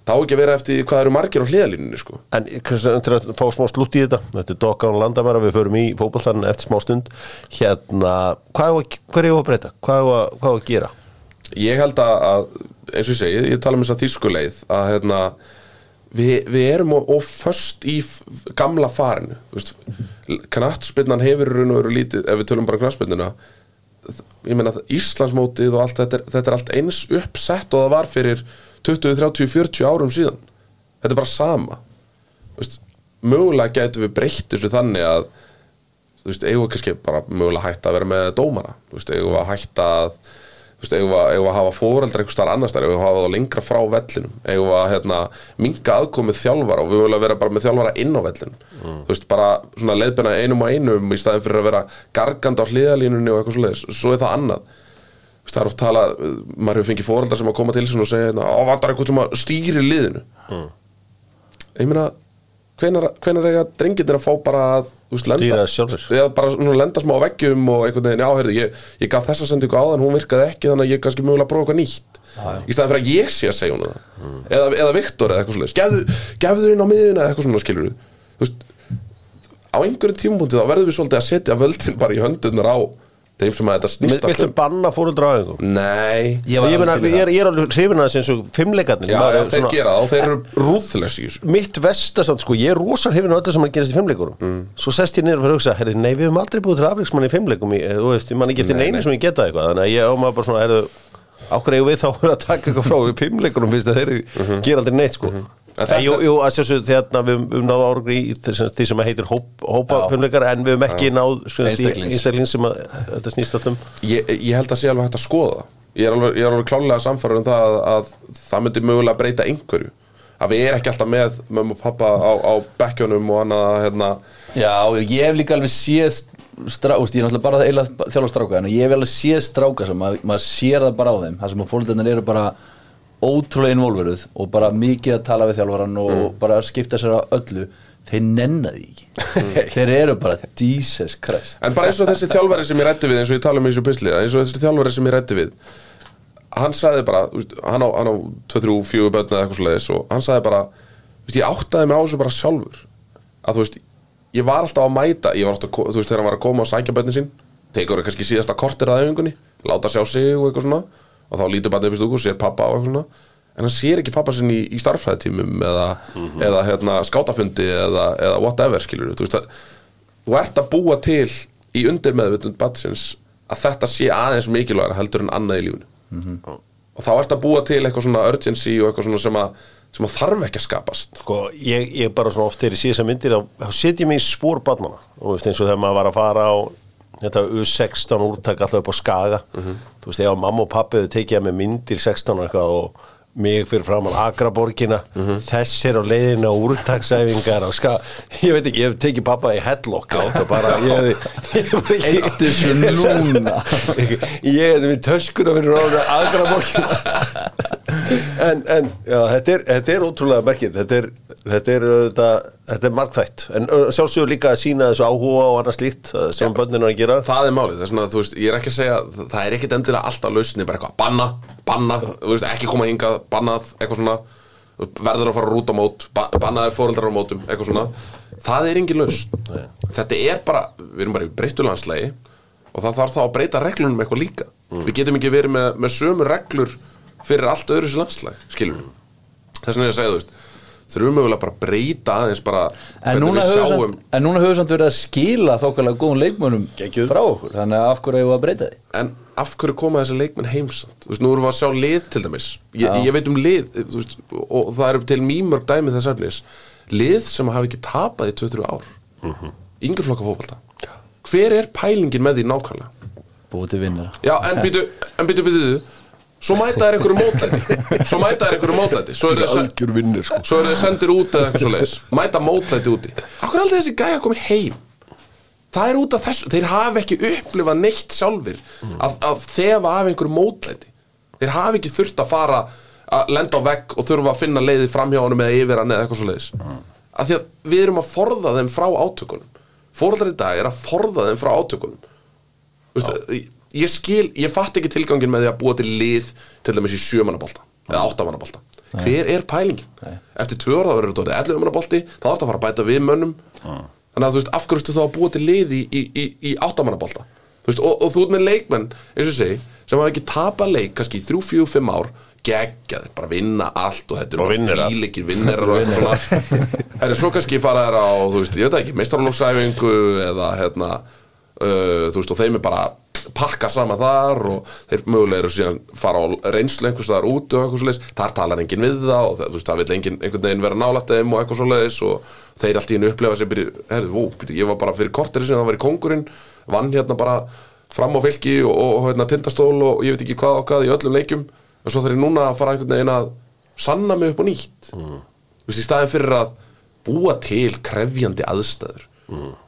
það á ekki að vera eftir hvað eru margir á hliðalínunni sko. En hversu- til að fá smá slútt í þetta Þetta er Dokkan Landamæra, við förum í fótbollan eftir smá stund Hérna, hvað er að, hvað er að breyta? Hvað er að, hvað er að gera? ég held að eins og ég segi, ég tala um þess að þýskuleið að hérna við, við erum og, og föst í gamla farinu knattspinnan hefur raun og veru lítið ef við tölum bara knattspinnuna ég meina Íslandsmótið og allt þetta er, þetta er allt eins uppsett og það var fyrir 20, 30, 40 árum síðan. Þetta er bara sama. Veist, mögulega getum við breytt þessu þannig að þú veist, eigum við kannski bara mögulega hætta að vera með dómara. Þú veist, eigum við að hætta að þú veist, eigum við að, hafa einhvers staðar annars staðar, eigum við að hafa það lengra frá vellinum? Við að hérna, minka aðkomið þjálfara og við viljum vera bara með þjálfara inn á vellinum? Þú veist, bara svona leiðbyrna einum og einum í staðin fyrir að vera gargand á hliðalínunni og eitthvað svoleiðis, svo er það annað. Þú veist, það er oft talað, maður hefur fengið fóreldra sem að koma til sín og segja, á, vantar eitthvað sem að stýri liðinu. Ég meina hvenar, hvenar eiga drengirnir að fá bara að veist, lenda. Já, bara svona lenda smá á veggjum og einhvern veginn, já, heyrðu, ég, ég gaf þessa sendingu áðan, hún virkaði ekki þannig að ég kannski mögulega að prófa eitthvað nýtt. Í staðan fyrir að ég sé að segja hún það. Eða, eða Viktor eða eitthvað svoleiðis. Gefðu, gefðu inn á miðuna eða eitthvað svona skilur þú veist, á einhverjum tímapunkti þá verðum við svolítið að setja völdin bara í höndunar á þeim sem að þetta snýst Viltu um. banna fóruldra á einhverjum? Nei, Ég Ég, meina, ég, er, ég er alveg hrifin að þessi eins og fimmleikarnir. Já, Maður já, er þeir svona- gera það og þeir eru rúðles í þessu. Mitt vestasamt sko, ég er rosa hrifin á öllu sem hann gerast í fimmleikurum Mm. Svo sest ég niður og fyrir að hugsa, herri, nei við höfum aldrei búið til afleiksmann í fimmleikum í, eh, Þú veist, ég man ekki eftir Nei, neinu nei. sem ég geta eitthvað. Þannig að ég á maður bara svona, herri, ákveð eigum við þá að taka eitthvað frá við fimmleikunum Að En þetta- jú, jú, að sjálfsög þegar við við höfum náðu árangri í því sem heitir hóp, hópa Já. fimmleikar En við höfum ekki náð sko, einstakling sem að, þetta snýst allum ég, ég held að sé alveg hægt að skoða. Ég er alveg, ég er alveg klálega samfæður um það að, að það myndi mögulega breyta einhverju. Að við erum ekki alltaf með mömmu og pappa á, á bekkjónum og annað hérna, Já, ég hef líka alveg séð strá, úst, ég er náttúrulega bara eila þjálfa stráka en ég hef alveg séð stráka sem að, maður sér það bara á þeim, ótrúlega involveruð og bara mikið að tala við þjálfaran og Mm. bara skipta sér á öllu þeir nenna því ekki. Þeir eru bara Jesus Christ. En bara eins og þessi þjálfari sem ég rætti við eins og ég tala um í þessu pisli eins og þessi þjálfari sem ég rætti við hann sagði bara, hann á, á 2-3, 4 börn eða eitthvað svoleiðis og hann sagði bara, veist, ég áttaði mig á þessu bara sjálfur. Að þú veist, ég var alltaf að mæta ég var alltaf, þú veist, þegar hann var að koma og sækja börnin sín tekur það kannski síðasta kortir að æfingunni láta sjá sig og eitthvað svona og þá lítur bara upp í stúku, sér pappa og eitthvað svona. En hann sér ekki pappa sinni í, í starffræðitímum eða, eða hérna, skátafundi eða, eða whatever, skilur þú veist að þú ert að búa til í undirmeðvitund batsins að þetta sé aðeins mikilvægara heldur en annað í lífunu og þá ert að búa til eitthvað svona urgency og eitthvað svona sem að, sem að þarf ekki að skapast. Sko, ég, ég bara svona oft þegar ég sé þessar myndir þá þá set ég mig í spór barnana og veist, eins og þegar maður var að fara á þetta U16 úrtak alltaf upp á Skaga. Þú veist, ef mamma og pappi hefur tekið að með myndir 16 og eitthvað og mig fyrir framann Akraborgina. Þessir á leiðinu á úrtaksæfingar á Skaga, ég veit ekki, ég hef tekið pappa í headlock og bara ég hef Eittu þessu núna. Ég hefði við töskuna fyrir Akraborgina en, en já, þetta, er, þetta er ótrúlega merkið þetta er, þetta er, þetta, þetta er markþætt en sjálfsögur líka að sína þessu áhuga og annað slíkt uh, sem börnin er að gera. Það er málið, það er svona, þú veist, ég er ekki að segja það er ekkit endilega alltaf lausni, bara eitthvað banna, banna, þú veist, ekki koma hingað bannað, eitthvað svona. Verður að fara að rúta mót, ba bannaðir fóreldrar á mótum, eitthvað svona, það er engin lausn. Þetta er bara, við erum bara í breyttulandslægi og það þarf þá að breyta reglunum eitthvað líka. Við getum ekki verið með, með sömu reglur fyrir allt öðru sér landslæg, skilur þess vegna er ég að segja, þú veist þurfum mögulega bara að breyta aðeins bara En núna, við hefur sjáum samt, en núna hefur samt verið að skila þokkalega góðum leikmönnum Geggjuð. frá okkur þannig að af hverju hefur að breyta því En af hverju koma þessi leikmenn heimsamt? Þú veist, nú erum við að sjá lið til dæmis Ég, ég veit um lið þú veist, og það eru til mýmörg dæmi þess efnis Lið sem hafa ekki tapað í 23 ár mm Mhm. -hmm. Yngjurflokka fótbolta Hver er pælingin með því nákvæmlega? búið til vinnara Já, en býtu, en býtu, býtu Svo mæta er einhverju mótlæti. Svo mæta er einhverju mótlæti. Svo eru vinnur sko. þeir sendir út eða eitthvað svo leiðis Mæta mótlæti úti. Akkur aldrei þessi gæja komið heim? Það er út af þessu, þeir hafa ekki upplifað neitt sjálfir að, að þefa af einhverju mótlæti. Þeir hafa ekki þurft að fara að lenda á vegg og þurfa að finna leiði framhjá honum eða yfir hann eða eitthvað svo leiðis Af því að við erum að forða þeim frá átökunum. Fóreldrar í dag er að forða þeim frá átökunum. Vistu, ég skil, ég fatt ekki tilgangin með því að búa til lið til dæmis í sjömannabolta eða áttamannabolta hver er pælingin? Nei. eftir tvö orða verður þetta 11 mannabolti þá átt að fara að bæta við mönnum. Þannig að þú veist, af hverju ertu þá að búa til lið í, í, í, í áttamannabolta veist, og, og þú ert með leikmenn, eins og segi sem hafa ekki tapað leik, kannski í 3-4-5 ár geggjað, bara vinna allt og þetta vinnerar og eitthvað svona. Herri, svo kannski fara þær á, þú veist, ég veit það ekki meistarlóksæfingu eða hérna, uh, þú veist, og þeim er bara pakka saman þar og þeir mögulega eru síðan fara á reynslu einhvers staðar út og eitthvað svoleiðis, þar talar enginn við það og það, veist, það vil enginn einhvern veginn vera nálætt þeim og eitthvað svoleiðis og þeir allt í hennu upplefa sér byrju, herri, ó, ég var bara fyrir korteri sinni, það var í kongurinn vann hérna bara fram á fylki og, og hérna tindastól og ég veit ekki hvað og hvað í öllum leikjum. En svo þarf ég núna að fara einhvern veginn að sanna mig upp á nýtt. Mm. veist, í staðin fyrir að búa til krefjandi aðstæður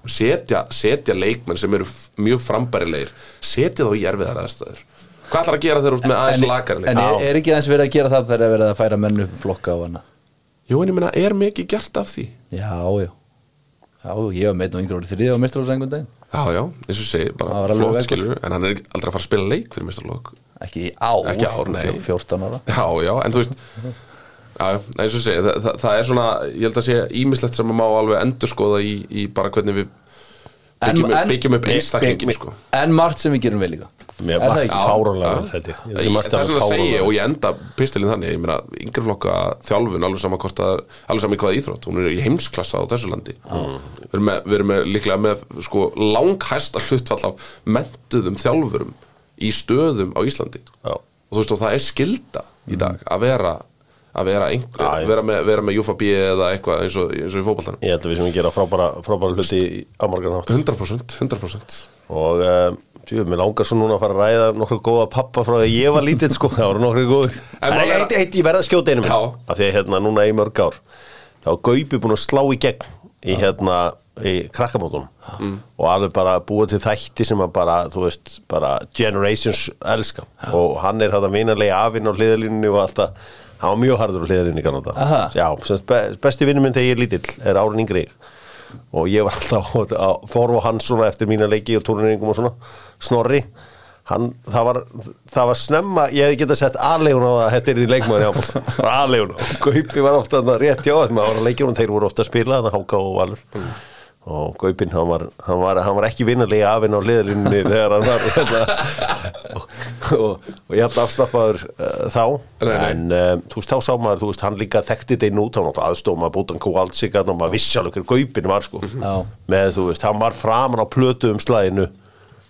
setja, setja leikmenn sem eru mjög frambærilegir setja þá í erfiðar aðstæður. Hvað ætlar að gera þeir út með aðeins lakari en er, er ekki aðeins verið að gera það þegar er verið að færa menn upp flokka á hana Jú, en ég meina, er mikið gert af því? Já, já. Já, ég var meitt og yngri árið þriði á mestrarásængum daginn. Já, já, eins og segi, bara flott skilur En hann er aldrei að fara að spila leik fyrir mistarlokk Ekki í ár, Ekki ár, nei. fjó- 14 ára. Já, já, en þú veist Já, eins og ég segi, það, það, það er svona Ég held að sé ímislegt sem að má alveg endurskoða í, í bara hvernig við En- byggjum, upp, en- byggjum upp Mi- mi- einstaklingin, sko En margt sem við gerum vel líka Mér Er það var ekki? fáránlega Já. held ég. Ég- Þessi margt Það er svona að segja fáránlega. og ég enda pistilinn þannig Ég meina, yngri flokka þjálfun alveg sama hvort að alveg sama í hvaða íþrótt hún er í heimsklassa á þessu landi við, erum með, við erum með, líklega með sko, langhæsta hlutfall af mentuðum þjálfurum í stöðum á Íslandi Já. og þú veist og það er skilda í dag að vera að vera, einhver, já. vera með, vera með Júfa B eða eitthvað eins og, eins og í fótballtanum Ég held að við sem við gera frábæra, frábæra hluti í amargan hátt. 100% 100% og um, tjú, mér langar svo núna að fara að ræða nokkur góða pappa frá því að ég var lítill sko, það voru nokkur góður mál er eitt, eitt, ég verða að skjóta einu minn af því að hérna núna í mörg ár þá var Gaupi búin að slá í gegn í hérna í krakkamótunum. Mm. og alveg bara búið til þætti sem að bara, þú veist, bara generations elska. Og hann er þetta vinarlega afinn á hliðalínunni og alltaf hann var mjög harður á hliðalínunni í Kanada. Já, be, besti vinnur minn þegar ég er lítill er árin yngri og ég var alltaf að, að forfa hann svona eftir mína leiki og túrneringum og svona. Snorri hann, það, var, það var snemma ég hefði getað sett aðlegun á það að þetta er því leikmaður aðlegun og Gaupi var ofta rétt hjá þeim að leikjum þeir voru ofta að spila þannig Háka og Valur og Gaupin hann var, hann var, hann var ekki vinarlega afinn á liðalínunni þegar hann var hérna, og, og, og ég hafði afstappaður uh, þá. Nei, nei. en um, þú veist, þá sá maður, þú veist, hann líka þekkti þetta inn út, hann átti aðstofa maður bútan Kowalczyk og maður vissi alveg hver Gaupin var sko, Já. með þú veist, hann var framan á plötu um slæðinu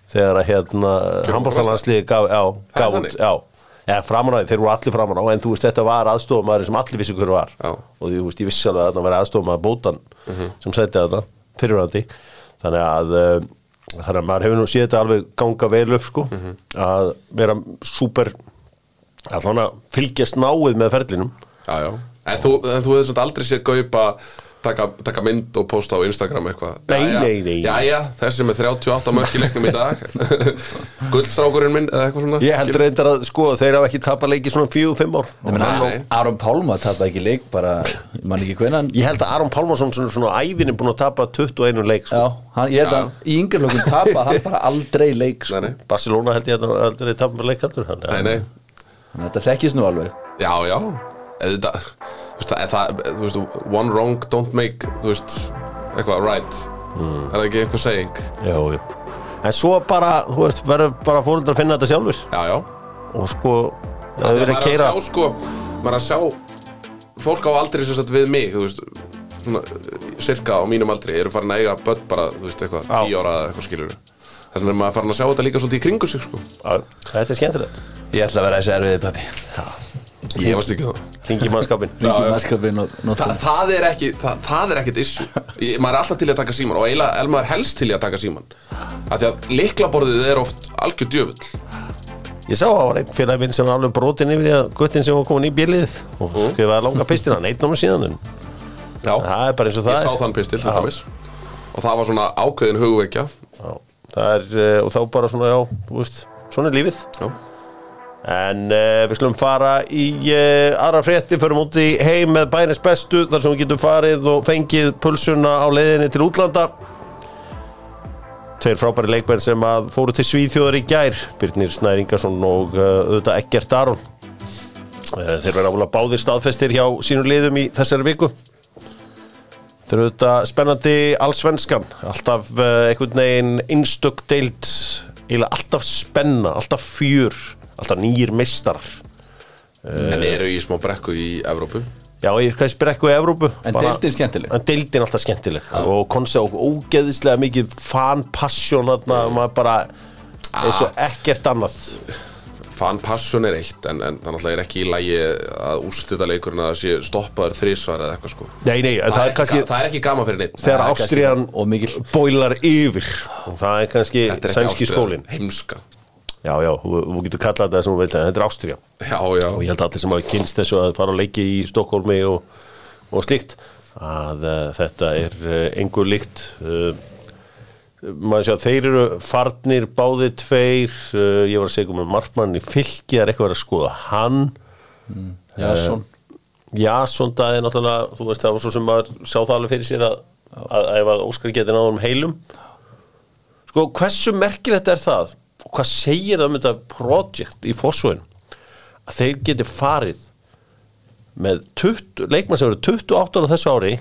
þegar að hérna handbóltalandsliði gaf, já, gaf út, já, já, framan á því, þeir voru allir framan á, en þú veist, þetta var aðstofa maður sem allir vissi hver var. Já. og þú veist, ég vissi alveg að það var aðstofa maður bútan sem sætti þetta, fyrirvændi þannig að uh, þannig að maður hefur nú séð þetta alveg ganga vel upp sko, að vera súper allan að fylgjast náið með ferlinum. Já, já, en þú, en þú hefði samt aldrei séð gaupa taka, taka mynd og posta á Instagram eitthvað Nei, Jæja, nei, nei. Jæja, þessi með 38 mörk í leiknum í dag Guldstrákurinn minn eða eitthvað svona Ég heldur reyndar að sko þeir hafa ekki tapað leiki svona fjögur, fimm ár Ég meina, Nei, nei. Aron Pálma tapði ekki leik bara, ég man ekki hvenan Ég held að Aron Pálmarsson svona, svona æðin er búin að tapa 21 leik sko. Já, hann, ég held að í yngjörlökun tapað hann bara aldrei leik sko. Nei, nei. Barcelona held ég að það aldrei tapað leik heldur hann Nei, nei, Þannig að þetta þekkist nú alveg já, já Eða, veist, það, það, þú veist, one wrong don't make, þú veist, eitthvað right. Er það ekki eitthvað saying? Já, já. En svo bara, þú veist, verður bara fóröldar að finna þetta sjálfur Já, já. Og sko, það hefur verið að er að keira sjá, sko, maður er að sjá fólk á aldrei sem sagt við mig, þú veist svona, cirka á mínum aldri eru farin að eiga börn bara, þú veist, eitthvað, tíu ára eða eitthvað skilur Þannig er maður farin að sjá þetta líka svolítið í kringu sig, sko. Þetta er skemmtilegt. Ég ætla að vera þessi erfiði pappi Ég varst ekki það Ringi mannskapin já. mannskapin og Þa, það er ekki, það, það er ekkit issue. Ég, maður er alltaf til að taka síman og eiginlega er maður helst til að taka síman af því að liklaborðið er oft algjör djöfull. Ég sá að það var einn fyrir minn sem var alveg brotin yfir í að guttin sem var komin í bílið og Mhm. skrifaði langa pistina, neitt náma síðan en Já, það er bara eins og það ég sá er. þann pistil til dæmis. Og það var svona ákveðin hugveikja Já, það er, eh, og þá bara svona, já, þú veist, svona er lífið. Já, En uh, við slum fara í uh, aðra frétti, förum út í heim með bænis bestu, þar sem við getum farið og fengið pulsuna á leiðinni til útlanda. Tveir frábæri leikmenn sem að fóru til Svíþjóðar í gær, Birnir Snær Ingarsson og uh, auðvitað Eggert Aron. Uh, þeir verða alveg báðir staðfestir hjá sínum liðum í þessari viku. Þetta er auðvitað spennandi allsvenskan, alltaf uh, einhvern veginn deild, eiginlega alltaf spenna, alltaf fjör, alltaf nýjir meistarar. en eru í smá brekku í Evrópu Já, ég kannski spyr eitthvað í Evrópu. En bara- deildin skemmtileg. En deildin alltaf skemmtileg og konse og ógeðislega mikið fan-passion þarna, maður bara eins og ekkert annað. Fan passion er eitt en, en það náttúrulega er ekki í lægi að úrstita leikurinn að það sé stoppaður þrísvar eða eitthvað sko Nei, nei, það, það, er er kannski það er ekki gaman fyrir neitt þegar það er kannski Ástriðan og mikil. bólar yfir og það er kannski Þetta er ekki sænski skólinn. Heimska Já, já, þú, getur kallað þetta sem þú veit að þetta er Ástriða. Já, já, og ég held að allir sem hafi kynst þessu að fara að leiki í Stokkólmi og, og slíkt að uh, þetta er uh, engur líkt uh, maður sjá, þeir eru farnir báði tveir uh, ég var að segja um með markmann í fylki það er eitthvað að skoða hann. Jasson Já, svona er náttúrulega, þú veist, það var svo sem maður sá það alveg fyrir sér að, að, að ef að Óskar geti náðum heilum. Sko, hversu merkilegt er það hvað segir það um þetta project í fórsvöðin að þeir geti farið með 20, leikmann sem eru 28 ára þessu ári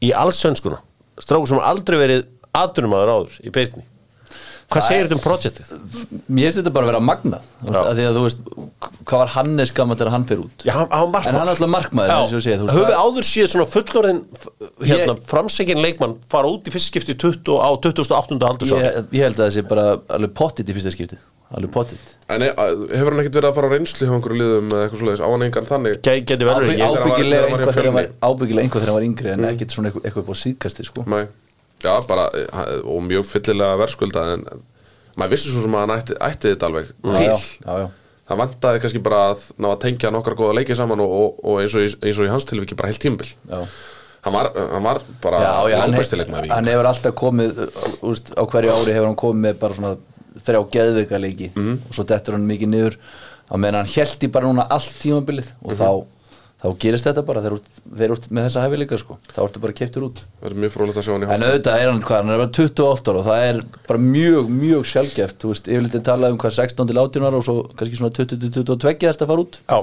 í allsönskuna. Strákur sem aldrei verið aðdunumæður áður í byrni Hvað Það segir er- þetta um projectið? Mér finnst þetta bara að vera Já. af Því að þú veist, hvað var Hannes gammal þegar hann fer út? Já, hann, hann var En hann er alltaf markmaður, það- áður síðan svona fullorðin hérna, framsækin leikmann fara út í fyrst skipti 20, á 28. aldursári ég, ég held að það sé bara alveg pottit í fyrsta skipti Alveg pottit. En e- hefur hann ekkert verið að fara á reynslu hjá einhverju liðum eða eitthvað svoleiðis, á hann engan þannig? Gæ- Geti verður Ábygg- ekki þegar hann var- Ábyggilega einhvað þegar hann var þegar hann yngri en ekkert svona já, bara, eh, og mjög fyllilega verðskulda en maður vissi svo sem að hann ætti, ætti þetta alveg til já, já, já. það vantaði kannski bara að ná að tengja nokkra góða leikið saman og, og, og eins, og eins og í hans tilviki bara heilt tímbil hann var, hann var bara já, hann, hann hefur alltaf komið uh, úst, á hverju ári hefur hann komið með bara svona þrjá geðveika leiki Mhm. og svo dettur hann mikið niður á meðan hann held í bara núna allt tímabilið og Mhm. þá, þá gerist þetta bara þeir út, þeir út með þessa hæfileika sko. þá ertu bara keiptur út það er mjög frólægt að sjá hann í en auðvitað er hann hvað, hann er bara 28 ára og það er bara mjög, mjög sjálfgeft þú veist, yfirleitt er talað um hvað 16 til 18 ára og svo kannski svona 20-22 þess að fara út Já.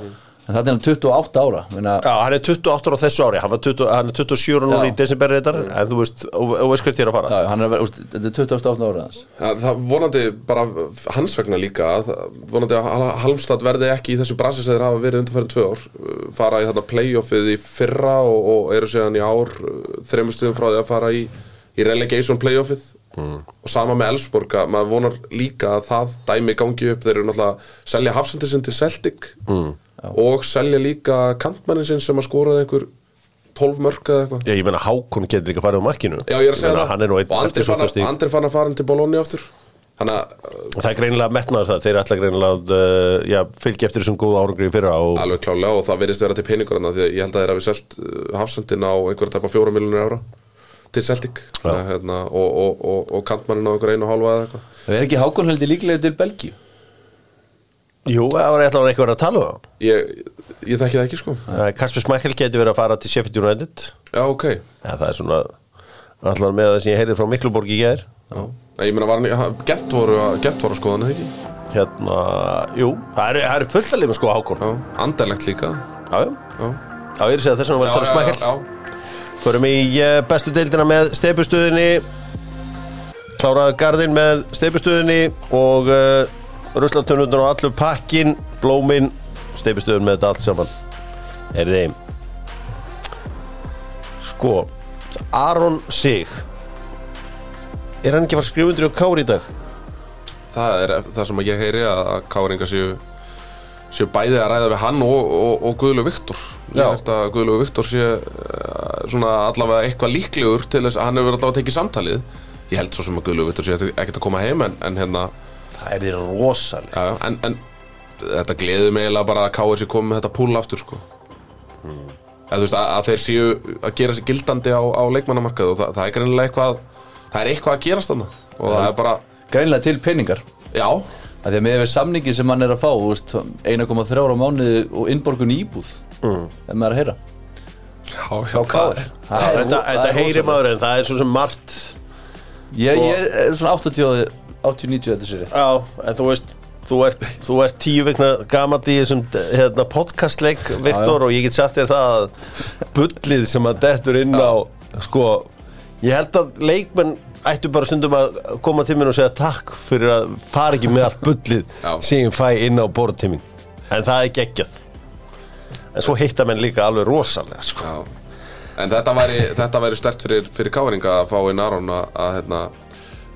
En það er hann 28 ára Já, hann er 28 ára á þessu ári hann, var 20, hann er 27 ára núna í desember reyndar en þú veist, og, og veist hvert ég er að fara. Já, hann er, úst, þetta er 28 ára hans. Það, það vonandi bara hans vegna líka að- vonandi að Hal- Halmstad verði ekki í þessu brasi sem þeir hafa verið undanfærin tvö ár uh, fara í þarna playoffið í fyrra og, og eru síðan í ár uh, þreymur stuðum frá því að fara í, í relegation playoffið. Og sama með Elfsborg að maður vonar líka að það dæmi gangi upp. Þeir eru náttúrulega að selja hafsendir sinn til Celtic. Mm. Og selja líka kantmannin sinn sem að skoraði einhver 12 mörk eða eitthvað. Já, ég meina Hákon getur líka farið á markinu. Já, ég er að segja það. Hann er nú einn Og Andri eftir fann, sókastík Andri fann að fara til Bologna aftur. Þannig að og það er greinilega metnaður það, þeir ætla greinilega að uh, já, fylgja eftir þessum góða árangri í fyrra og alveg klálega og það verðist vera til peningur þarna því að ég held að þeir hafi selt uh, hafsendin á einhverja tæpa fjóra miljonir ára til Celtic. Þannig, hérna, og, og, og, og kantmannin á einhver einu og hálfa eða eitthvað. Það er ekki Hákon heldur líklega til Belgíu Jú, það var eitthvað eitthvað að tala um ég, ég þekki það ekki sko. Það Kasper Smækkel getur verið að fara til Sheffield United. Já, ok. Ja, það er svona allar með það sem ég heyrði frá Mikluborg í. Nei, Ég meina var hann, Gent voru, að skoða hann ekki? Hérna, jú, það er, það er fullt að lifa sko Hákon. Já, anderlegt líka. Já, já, ég er að þess var að tala um Smækkel. já, Förum í uh, bestu deildina með steipustuðinni Kláraði Garðin með steipustuðinni og Ruslatönnundur og allur pakkin Blómin, steipustuðin með þetta allt saman Er þeim Sko Aron Sig Er hann ekki að fara undir á Kári í dag? það er það sem ég heyri að, Káringa séu séu bæði að ræða við hann og, og, og Guðlu Viktor ég Já. veist að Guðlu Viktor sé uh, svona allavega eitthvað líklegur til þess að hann hefur allavega tekið samtalið ég held svo sem að Guðlu Viktor sé ekkert að koma heim en, en hérna Það er því rosalega já, en, en þetta gleður mig eiginlega bara að Káir sé komið með þetta púl aftur sko. Hmm. Eða, veist, að, að þeir séu að gera sér gildandi á, á leikmannamarkað og það, það er greinilega eitthvað það er eitthvað að gerast þarna. Og það er bara, Greinlega til peningar. Já. Að Því að með við samningi sem hann er að fá þú veist, 1,3 á mánuði og innborgun í íbúð mm. en maður að heyra. Já, já, Frá Káir Þetta, þetta heyri maður en það er svo sem margt. Ég, ég er svona 80 80-90 þetta sér Já, en þú veist Þú ert, þú ert tíu vegna gamall í þessum hérna, podcastleik, Viktor, og ég get sagt þér það að bullið sem að dettur inn á, sko, ég held að leikmenn ættu bara stundum að koma til mér og segja takk fyrir að fara ekki með allt bullið Já. sem ég fæ inn á borðtíminn. En það er geggjað. En svo hitta menn líka alveg rosalega, sko. Já. En þetta væri, væri stert fyrir, fyrir káringa að fá inn Aron að, að hérna,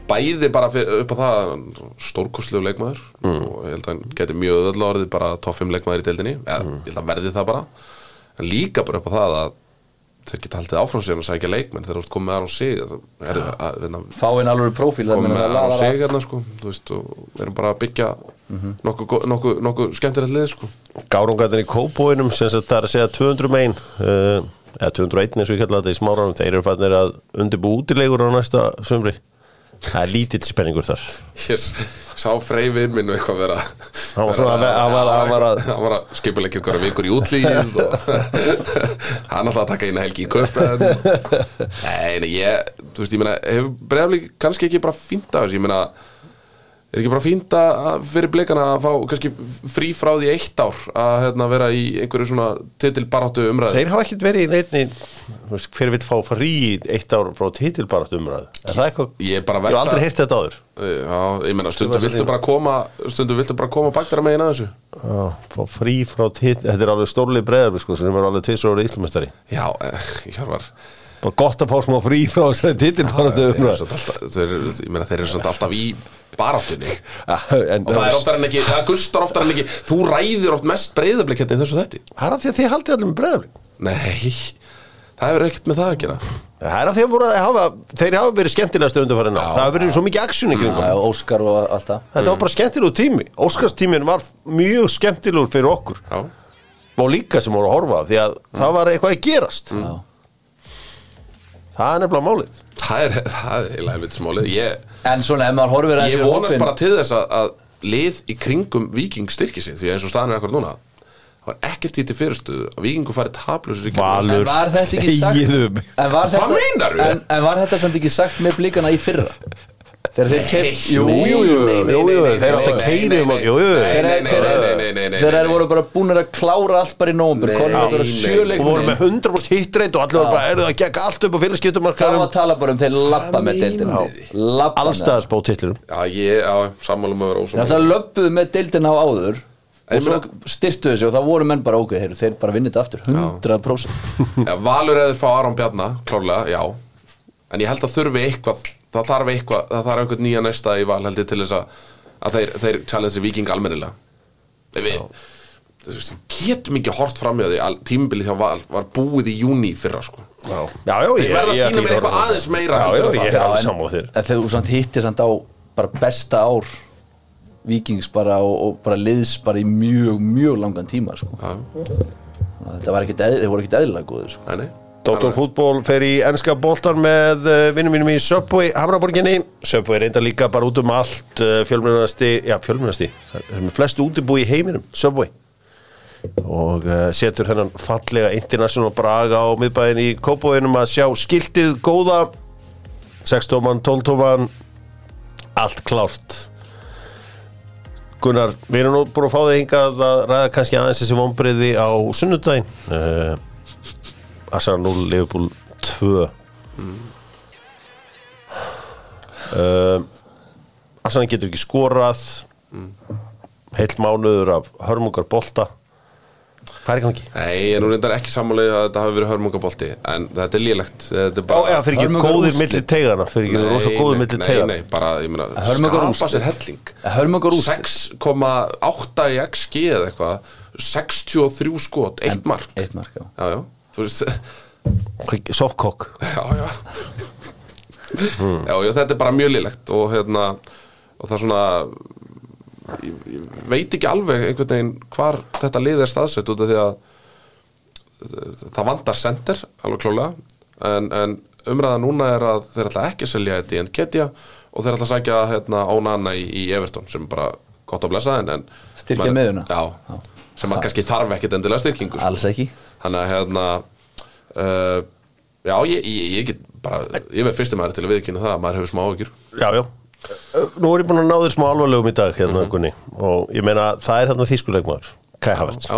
bæði bara upp á það stórkostlegu leikmaður og ég held að hann geti mjög öll orðið bara 5 leikmaður í deildinni. Eða ég held að verði það bara. En líka bara upp á það að þeir geta haldið áfram sig að sækja leikmenn þegar þú ert komið með Aron Sig það er, að, hérna, Fá inn alveg prófíl komið með Aron Sig hérna sko, veist, og erum bara að byggja nokkuð go- nokkuð nokkuð skemmtilegt lið sko. Gárungarnir í Kópóinum sem það er að segja 200 megin uh, eða 201 eins og ég kalla þetta í smáranum þeir eru fannir að undirbú útilegur á næsta sumri Það er lítill spenningur þar. Ég sá freyfinn minn og eitthvað vera Hann var svona að- hann var- að- skipulegja ykkur vikur í útlýð og hann alltaf að taka eina helgi í köpen Nei, nei, ég þú veist, ég meina, hefur breyflik kannski ekki bara fínt af þessu, ég meina er ekki bara fínt að fyrir blikana að fá kannski frí frá því eitt ár að hérna, vera í einhverju svona titilbaráttu umræðu? Þeir hafa ekkert verið í veist, Hver vill fá frí í eitt ár frá titilbarat umræðu? Er það eitthvað? Ég er bara Ég hef aldrei heyrt þetta áður. Já, ég meina, stundum Skrifa viltu bara koma stundum viltu bara koma bakdara megin að þessu. Já, fá frí frá titil Þetta er alveg stórlið breðar sko, sem er alveg tvisar árið íslumestari Já, eh, Hjörvar Bara gott að fá smá frí frá þessari titilbaratu þeir eru samt alltaf, þeir, eru- ég meina, þeir eru samt alltaf í baráttunni En og það er oftar en ekki, það gustar oftar en ekki þú ræðir oft mest breyðablik hérna í þessu þetti Það er af því að þið haldið allir með breðablik Nei, það hefur ekkert með það að gera Það er af því að voru að hafa, þeir hafa verið skemmtilega stöndum farin á. Það hafa verið svo mikið aksjón í kringum. Já, Óskar og allt það Þetta var bara skemmtilegur tími. Óskarstímin var mjög skemmtilegur fyrir okkur Já, og líka sem voru að horfa því að það var eitthvað að gerast. Já. Það er nefnilega málið. það er, það er eiginlega helviti smálið ég, En svona, ef maður horfir aðeins ég í vonast bara til þess að, að lið í kringum Viking styrki sig því að eins og staðan er akkur núna það var ekkert því til fyrirstuðu að Vikingu fari taplausur í Valur. En var þetta ekki sagt Þegiðu mig. en var Hvað þetta- meinarðu? En, en var þetta samt ekki sagt með blíkana í fyrra Þegar þeir jú, þeir áttu að um nei, Þegar þeir voru bara búinir að klára allt bara í sjöleik Og voru með 100% hitreit og allir voru bara, það að gegga allt upp á Það var félagskiptumarkaðum. að tala bara um þeir labba með með. Spá titlurum. Já, ég, já, sammálum að vera Það ósamálum löbbuðu með deildina á áður og svo meina- styrtu þessu og það voru menn bara ok, heyrðu, þeir bara vinnit aftur. 100% Já, Valur eða fá Aron Bjarnar, klárlega, já. En ég held að þurfi eitthvað Það þarf eitthvað, það þarf einhvern nýja næsta í val held ég til þess að, að þeir, þeir challenge viking almennilega Við, þú veist, getum ekki hort fram í því að tímabilið hjá val var búið í júni fyrra sko Já, já, já. Þeir ég- verða að ætla mér eitthvað aðeins meira Já, já, er Já, en-. En þegar þú samt hittir samt á bara besta ár vikings bara og, og bara liðs bara í mjög, mjög langan tíma sko. Já, þetta var ekkit, eð, þeir voru ekkit eðlilega góður sko. nei, nei Dr. Fútból fer í ennska boltan með uh, vinnum mínum í Subway Hamraborginni. Subway reynda líka bara út um allt uh, fjölmjörnasti, já fjölmjörnasti það er með flestu útibúi í heiminum Subway. Og uh, setur hennan fallega international braga á miðbæðin í Kópóinum að sjá skiltið góða. 6 tóman, 12 tóman allt klárt. Gunnar, við erum nú búin að fá þig hingað að ræða kannski aðeins þessi vonbriði á sunnudaginn. Uh, Arsenal 0, Liverpool 2 mm. Arsenal getur ekki skorað. Heill mánuður af hörmungar bolta. Hvað er gangi? Nei, ég er nú reyndar ekki sammálega að þetta hafi verið hörmungabolti en þetta er er já, fyrir ekki góðir úrslit. milli tegana fyrir ekki rosa góðir milli nei, tegana nei, bara, ég meina, skapa sér helling. Hörmungar úrslit. 6,8 í XG eða eitthvað. 63 skot, eitt mark. Eitt mark, já. Já, já, þú veist Softkokk Já, já Já, já, þetta er bara mjög lélegt og hérna, og það er svona ég, ég veit ekki alveg einhvern veginn hvar þetta lið er staðsett út af því að það vandar sender, alveg klálega en, en umræða núna er að þeir ætla ekki að selja þetta í Nketja og þeir ætla að sækja hérna Ónana í, í Everton sem bara gott að blessa en, en Styrkja? Já, sem að kannski þarf ekkit endilega styrkingu sko. Alls ekki Þannig að hérna uh, Já, ég, ég, ég get bara Ég verð fyrsti maður til að viðkynna það að maður hefur smá ágjur Já, já. Nú er ég búin að ná þér smá alvarlegum í dag hérna, Gunni og ég meina það er þarna þýskuleikmaður Kai Havertz, Já,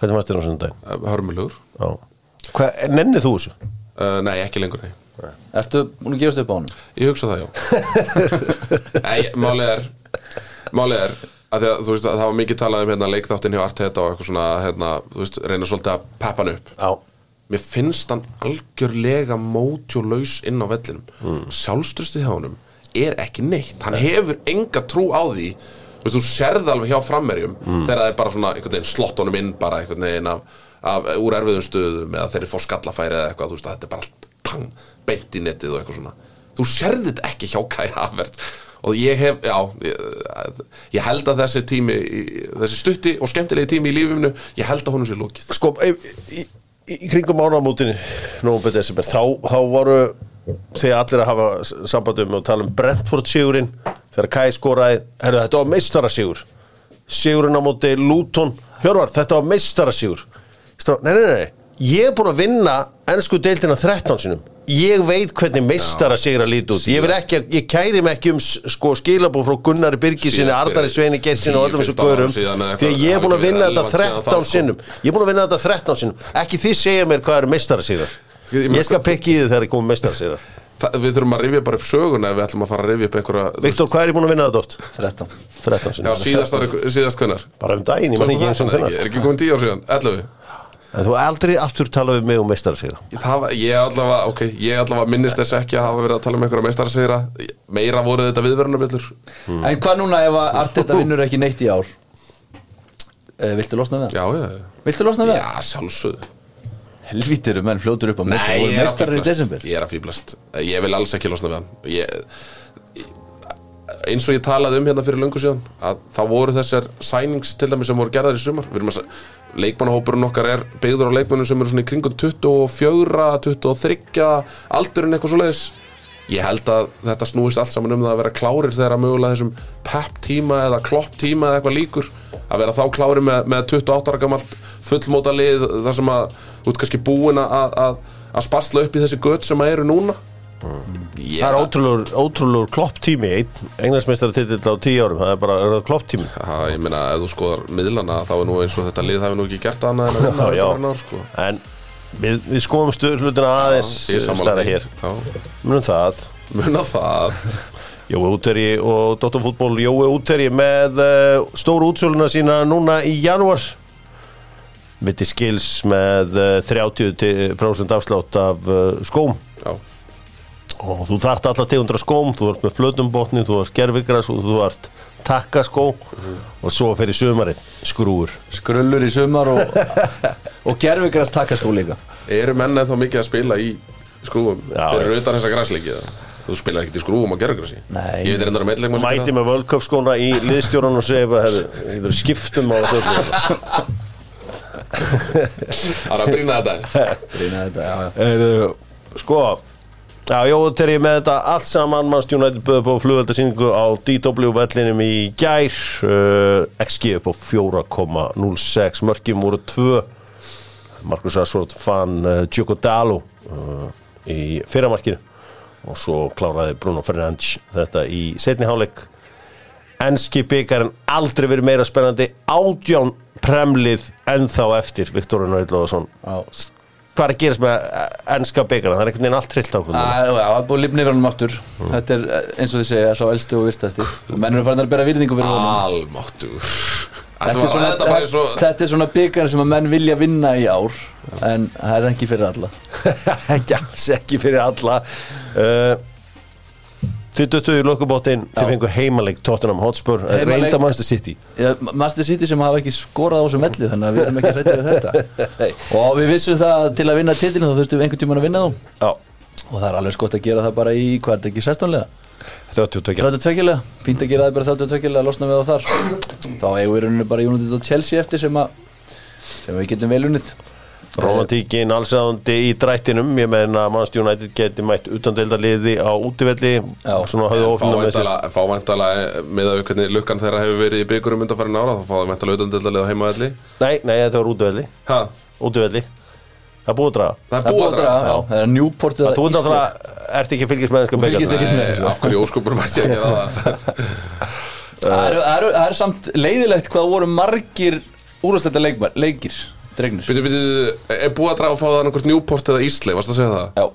hvernig fannst þér á sunnudaginn? uh, hörmulegur. Nennið þú þessu? uh, Nei, ekki lengur nei. Ertu búin að gefast upp á honum? Ég hugsa það, já. Nei, málið er Málið er að að, veist, að það var mikið talað um hérna, leikþáttin hjá Arteta og eitthvað svona hérna, þú veist, reyna svolítið að peppa hann upp. Já. Mér finnst hann algjörlega mótjólaus inn á vellinum. Mm. Sjálfstrustið hjá honum er ekki neitt. Hann hefur enga trú á því. Þú veist, þú sérði alveg hjá frammerjum Þegar það er bara svona, slott honum inn bara einhvern veginn af, af úr erfiðum stöðum eða þeir eru fá skallafæri eða eitthvað þú veist, að þetta er bara pang, beint í netið og eitthvað svona. Þú sérði þetta ekki hjá Kai Havertz og ég hef, já ég, ég held að þessi tími þessi stutti og skemmtilegi tími í lífinu ég held að honum sé lókið Sko, í, í, í kringum desember þá, þá voru þegar allir að hafa s- samband um og tala um Brentford sigurinn þegar Kai skoraði, herðu þetta var meistara sigur sigurinn á móti Luton Hjörvar, þetta var meistara sigur nei, nei, nei, ég er búin að vinna ennsku deildina 13 sinum ég veit hvernig meistara sigra líti út. Ég, ekki, ég kæri mig ekki um sko, skilabóð frá Gunnari fyrir Ardari Sveini Gessin og öllum þessu 10-15 árum gaurum síðan eða því að ég er búin að það vinna þetta ekki relevant síðan 13 þá, sko. sinnum. Ég er búin að vinna þetta 13 sinnum. Ekki þið segja mér hvað eru meistara sigra Ég meina, ég skal pekki í þið þegar ég komið meistara sigra við þurfum að rifja bara upp söguna ef við ætlum að fara að rifja upp einhverja Viktor, hvað er ég búin að vinna þetta oft? 13 13 Já, sinnum síðast, hvernar bara um daginn, ég man ekki eins og 2013 hvernig Er ekki komin 10 ár síðan, 11 en þú aldrei aftur talað við mig um Það var, ég allavega, ok, ég allavega minnist þess ekki að hafa verið að tala um einhverja meistarasigra. Meira voru þetta viðverunarbjöllur En hvað núna ef að Arteta vinnur ekki neitt í ár? Uh, Viltu losna við það? Já, já, já Viltu losna við það? Já, sjálfsögðu. Helvítir eru menn fljótur upp á mitt Nei, voru ég er að meistarar í fýblast Ég er vil alls ekki losna við ég, Eins og ég talaði um hérna fyrir löngu síðan að þá voru þessar sænings til dæmis sem voru gerðar í sumar. Leikmannahópurinn okkar er byggður á leikmannum sem eru svona í kringum 24, 23 aldurinn eitthvað svo leiðis Ég held að þetta snúist allt saman um það að vera klárir þegar að mögulega þessum pep tíma eða klopp tíma eða eitthvað líkur að vera þá klárir með, með 28 ára gamalt fullmóta lið þar sem að ert kannski búin að, að, að sparsla upp í þessi gött sem að eru núna Ég, það er ótrúlegur, ótrúlegur klopp tími einn englandsmeistara titill á 10 árum það er bara er það klopp tími Ha, ég meina, ef þú skoðar miðlana þá er nú eins og þetta lið hafi nú ekki gert annað en að vinna Já, já. sko. en við, við skoðum stöð hlutina aðeins er því. hér Já. munum það Muna það Jói Úteri og Dóttarfútból Jói Úteri með uh, stóru útsöluna sína núna í janúar mitti skils með uh, 30% afslátt af uh, skóm Já, og þú þart alla tegundra skóm þú ert með flötumbotni, þú ert gerfigras og þú ert takkaskó. Og svo fyrir sumarið skrúur Skrullur í sumar og, og gerfigrast takkaskó líka. Eru menn eða mikið að spila í skrúfum? Já, fyrir utan þessa græsleiki eða? Þú spilar ekkert í skrúfum á gerðugrassi Nei. Ég veit reyndar að meðleikma mæti með World Cup skóna í liðstjórun og segja bara, hefur, skiptum á þessu Það er að brýna þetta. Rýna þetta, já, já. Já, Jói Terri með þetta allt saman Manst United böðu på flugveldasýningu á DW vellinum í gær uh, XG upp á 4,06 mörgjum voru 2 Markus Rashford fann uh, Djoko Dalo uh, í fyrramarkinu og svo kláraði Bruno Fernandes þetta í setni hálfleik Enski byggarinn aldrei verið meira spennandi átján premlið ennþá eftir Viktor Unnar Ylóðarsson Já. Hvað er að gerast með ennska byggarinn það er einhvern veginn allt trillt á. Æ, Já, það er búið að lifna yfir honum aftur. Þetta er eh, eins og þið segja, svo elsti og virtasti. Og menn eru farin að bera virðingu fyrir honum. Almáttur Þetta er, svona, Þetta bara er svo þetta er svona byggar sem að menn vilja vinna í ár en það er ekki fyrir alla. Ekki alls ekki fyrir alla. Uh, þið döttuðu í lokubóttin þið fengu heimaleg Tottenham Hotspur Heimaleik. reynda Manchester City. Já, Master City sem hafa ekki skorað á þessum velli þannig að við erum ekki hrættið við þetta. Og við vissum það að til að vinna titilin þá þurftum við einhvern tímann að vinna þá. Já, og það er alveg skott að gera það bara í hvað er þetta ekki 16 lega 32 32 lega, fínt að gera það bara 32 lega að losna við á þar. Þá eigum við rauninu bara United og Chelsea eftir sem að sem við getum vel unnið romantíkin allsæðandi í drættinum. Ég meina að Manchester United geti mætt utan liði á útivelli. Já. svona höfðu ofnum með sér. Fá væntalega með að hvernig lukkan þeirra hefur verið í byggurum undanfærin ára þá fá það væntalega utandeldalega á heimaðalli nei, nei, þetta var útivelli. Ha, útivelli. Það er búið að draga. Það er búið að draga. já, það er þú ert Ísland. náttúrulega ert ekki fylgjast með ennska Þú fylgist byggarna ekki er, er, er dregnir Býtu, býtu, er búið að draga að fá það annarkvort Newport eða Ísleif, varst að segja það? Já,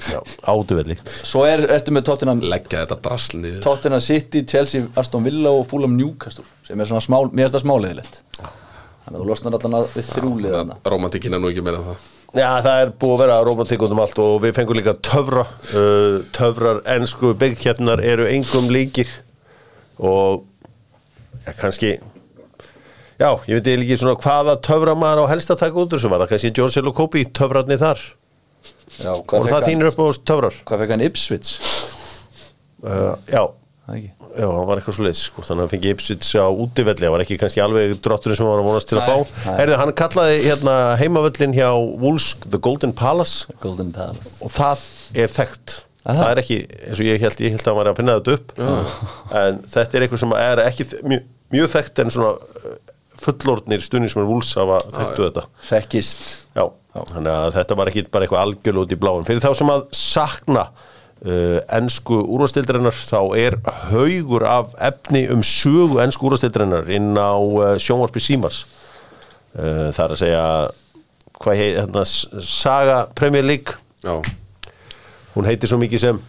Já, á útivelli svo er, ertu með Tottenham Leggja þetta drasl niður. Tottenham City, Chelsea, Aston Villa og Fulham Newcastle sem er svona smá, mér er það smáleiðilegt. Þannig að þú losnar allan að við þrjúlið þarna. Romantikinn er nú ekki meira en það. Já, það er búið að vera romantík út um allt og við fengum líka töfra uh, töfrar ennsku byggkjarnar eru engum líkir og ja, kannski já, ég veit ekki svona hvaða töfra maður á helst að taka út þessu. Var það kannski George Elokopi, töfrarnir þar? Já, og það þínir upp á töfrar hvað fekk hann? Ipswich? uh, Já, ekki? Já, hann var eitthvað svo leiðis sko, þannig að hann fengi Ipswich á útivelli. Það var ekki kannski alveg drotturinn sem hann var að vonast til að fá. Herðu, hann kallaði hérna heimavöllin hjá Wolves, The Golden Palace. Golden Palace. Og það er þekkt. Er það? er ekki, eins og ég held ég held að hann var að pinna þetta upp. En þetta er eitthvað sem er ekki mjög, mjög þekkt en svona fullorðnir stuðnismenn vúls hafa þekktu þetta. Þekkist. Já, þannig að þetta var ekki bara eitthvað algjörl út í bláin. Fyrir þá sem að sakna uh, ennsku úrvastildarinnar þá er haugur af efni um sögu ennsku úrvastildarinnar inn á uh, sjónvarpi Símars. Uh, það er að segja, hvað heit, hérna, Saga Premier League, Já, hún heitir svo mikið sem,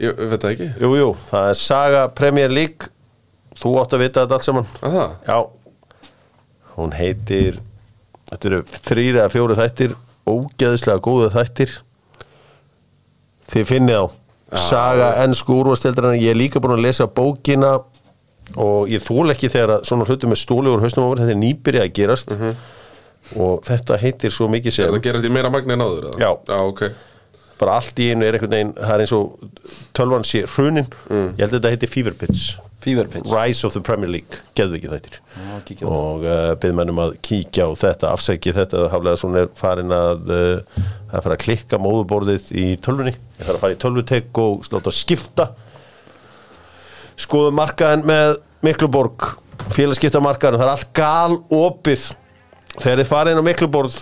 ég veit það ekki. Jú, jú, það er Saga Premier League, þú átt að vita þetta allt saman. Að það? Já, hún heitir Þetta eru þrýri eða fjóri þættir ógeðislega góða þættir. Þið finnið á. Saga ennsku úrvasteldrarna Ég er líka búin að lesa bókina og ég þól ekki þegar að svona hlutum með stóli úr hausnum á mér, þetta er nýbyrja að gerast. Og þetta heitir svo mikið Er sem það gerast í meira magni en áður? eða? Já. Já, ok. Bara allt í einu er einhvern veginn það er eins og tölvan sé hrunin. Ég held að þetta heitir Fever Pitch Rise of the Premier League, geðu ekki þættir. Já, og uh, byrð mennum að kíkja á þetta afsæki þetta, haflega svona er farin að uh, að fara að klikka móðuborðið í tölvunni, ég þarf að fara í tölvutek og sláta að skipta. Skoðum markaðin með Mikluborg, félagskiptamarkaðin það er allt gal opið. Þegar þið farið inn á Mikluborg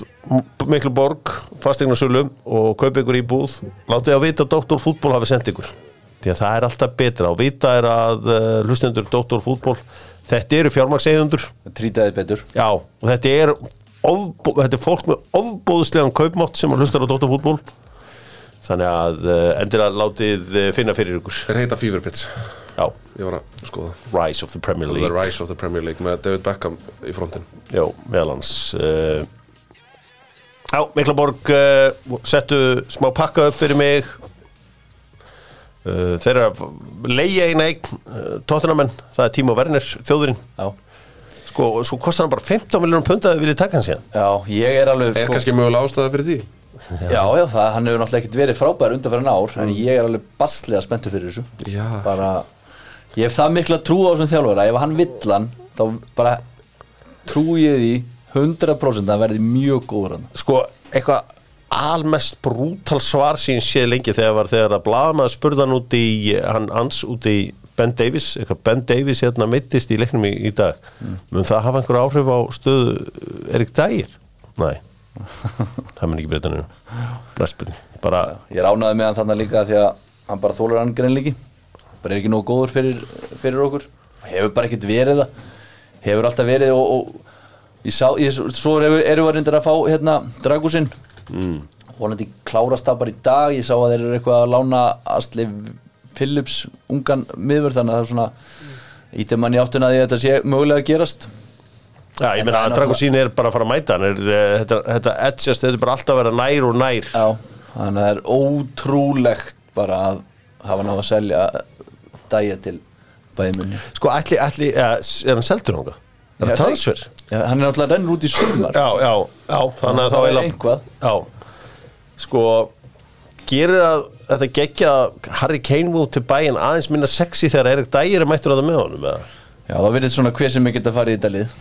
Mikluborg, fastegnarsölu og kaupið ykkur í búð, látið að vita að Dr. Fútból hafi sendt ykkur því að það er alltaf betra. Og vita er að uh, hlustendur Dr. Fútból þetta eru fjármagseigundur Trýtaði betur. Já, og þetta er ofbó, þetta er fólk með ofbóðslegan kaupmátt sem hlustar á Dr. Fútból þannig að uh, endilega látið uh, finna fyrir ykkur. Þeir heita Fever Pitch já, Ég var að skoða. Rise of the Premier The League. Rise of the Premier League með David Beckham í frontin Já, meðal hans uh, Já, Miklaborg uh, settu smá pakka upp fyrir mig uh, Þeir eru að leia eina eign uh, Tottenhamenn, það er Tímo Werner þjóðurinn, Já, sko, svo kostar hann bara 15 miljonum pund að þið viljið taka hann síðan. Já ég er alveg Er sko, kannski mögulega ástæða fyrir því? Já, já, það, hann hefur náttúrulega ekkert verið frábær undanfæran ár En ég er alveg baslega spenntur fyrir þessu. Já. Bara, ég hef það mikla trú á þessum þjálfara Ef hann vill hann, þá bara trú ég því 100% að hann verði mjög góður hann Sko, eitthvað almest brútal svar sín sé lengi þegar var þegar að blaðmaður spurði hann út í hann hans út í Ben Davis eitthvað Ben Davis hérna mittist í leiknum í, í dag. Mun það hafa einhver áhrif á stöðu Erik Dægir? Nei. Það mun ekki breyta næstbyrni, bara Ég ránaði með hann þannig líka því að hann bara þólar hann greinleiki bara er ekki nógu góður fyrir, fyrir okkur. Hefur bara ekkert verið það. Hefur alltaf verið og, og ég sá, ég, svo erum við að reynda að fá hérna dragúsinn mm. vonandi klárast það bara í dag ég sá að þeir eru eitthvað að lána Asli Phillips ungan miður þannig að það er svona ítum mann í áttuna því að þetta sé mögulega að gerast Já, ég meina að Dragosín er bara að fara að mæta hann er, eh, þetta, þetta edgest, þetta er bara alltaf að vera nær og nær Já, þannig að það er ótrúlegt bara að hafa náða að selja dæja til bæðimunni Sko, ætli, ætli, ja, er hann seldur ánga? Er það transfer? Já, hann er náttúrulega rennur út í sumar. Já, já, já, þannig að Það þá er eitthvað. Já, sko gerir að þetta geggja Harry Kane múið til bæinn aðeins minna sexy þegar Erik Dægir er mættur að það með honum eða? Já, þá verður svona hver sem er geta farið í dalið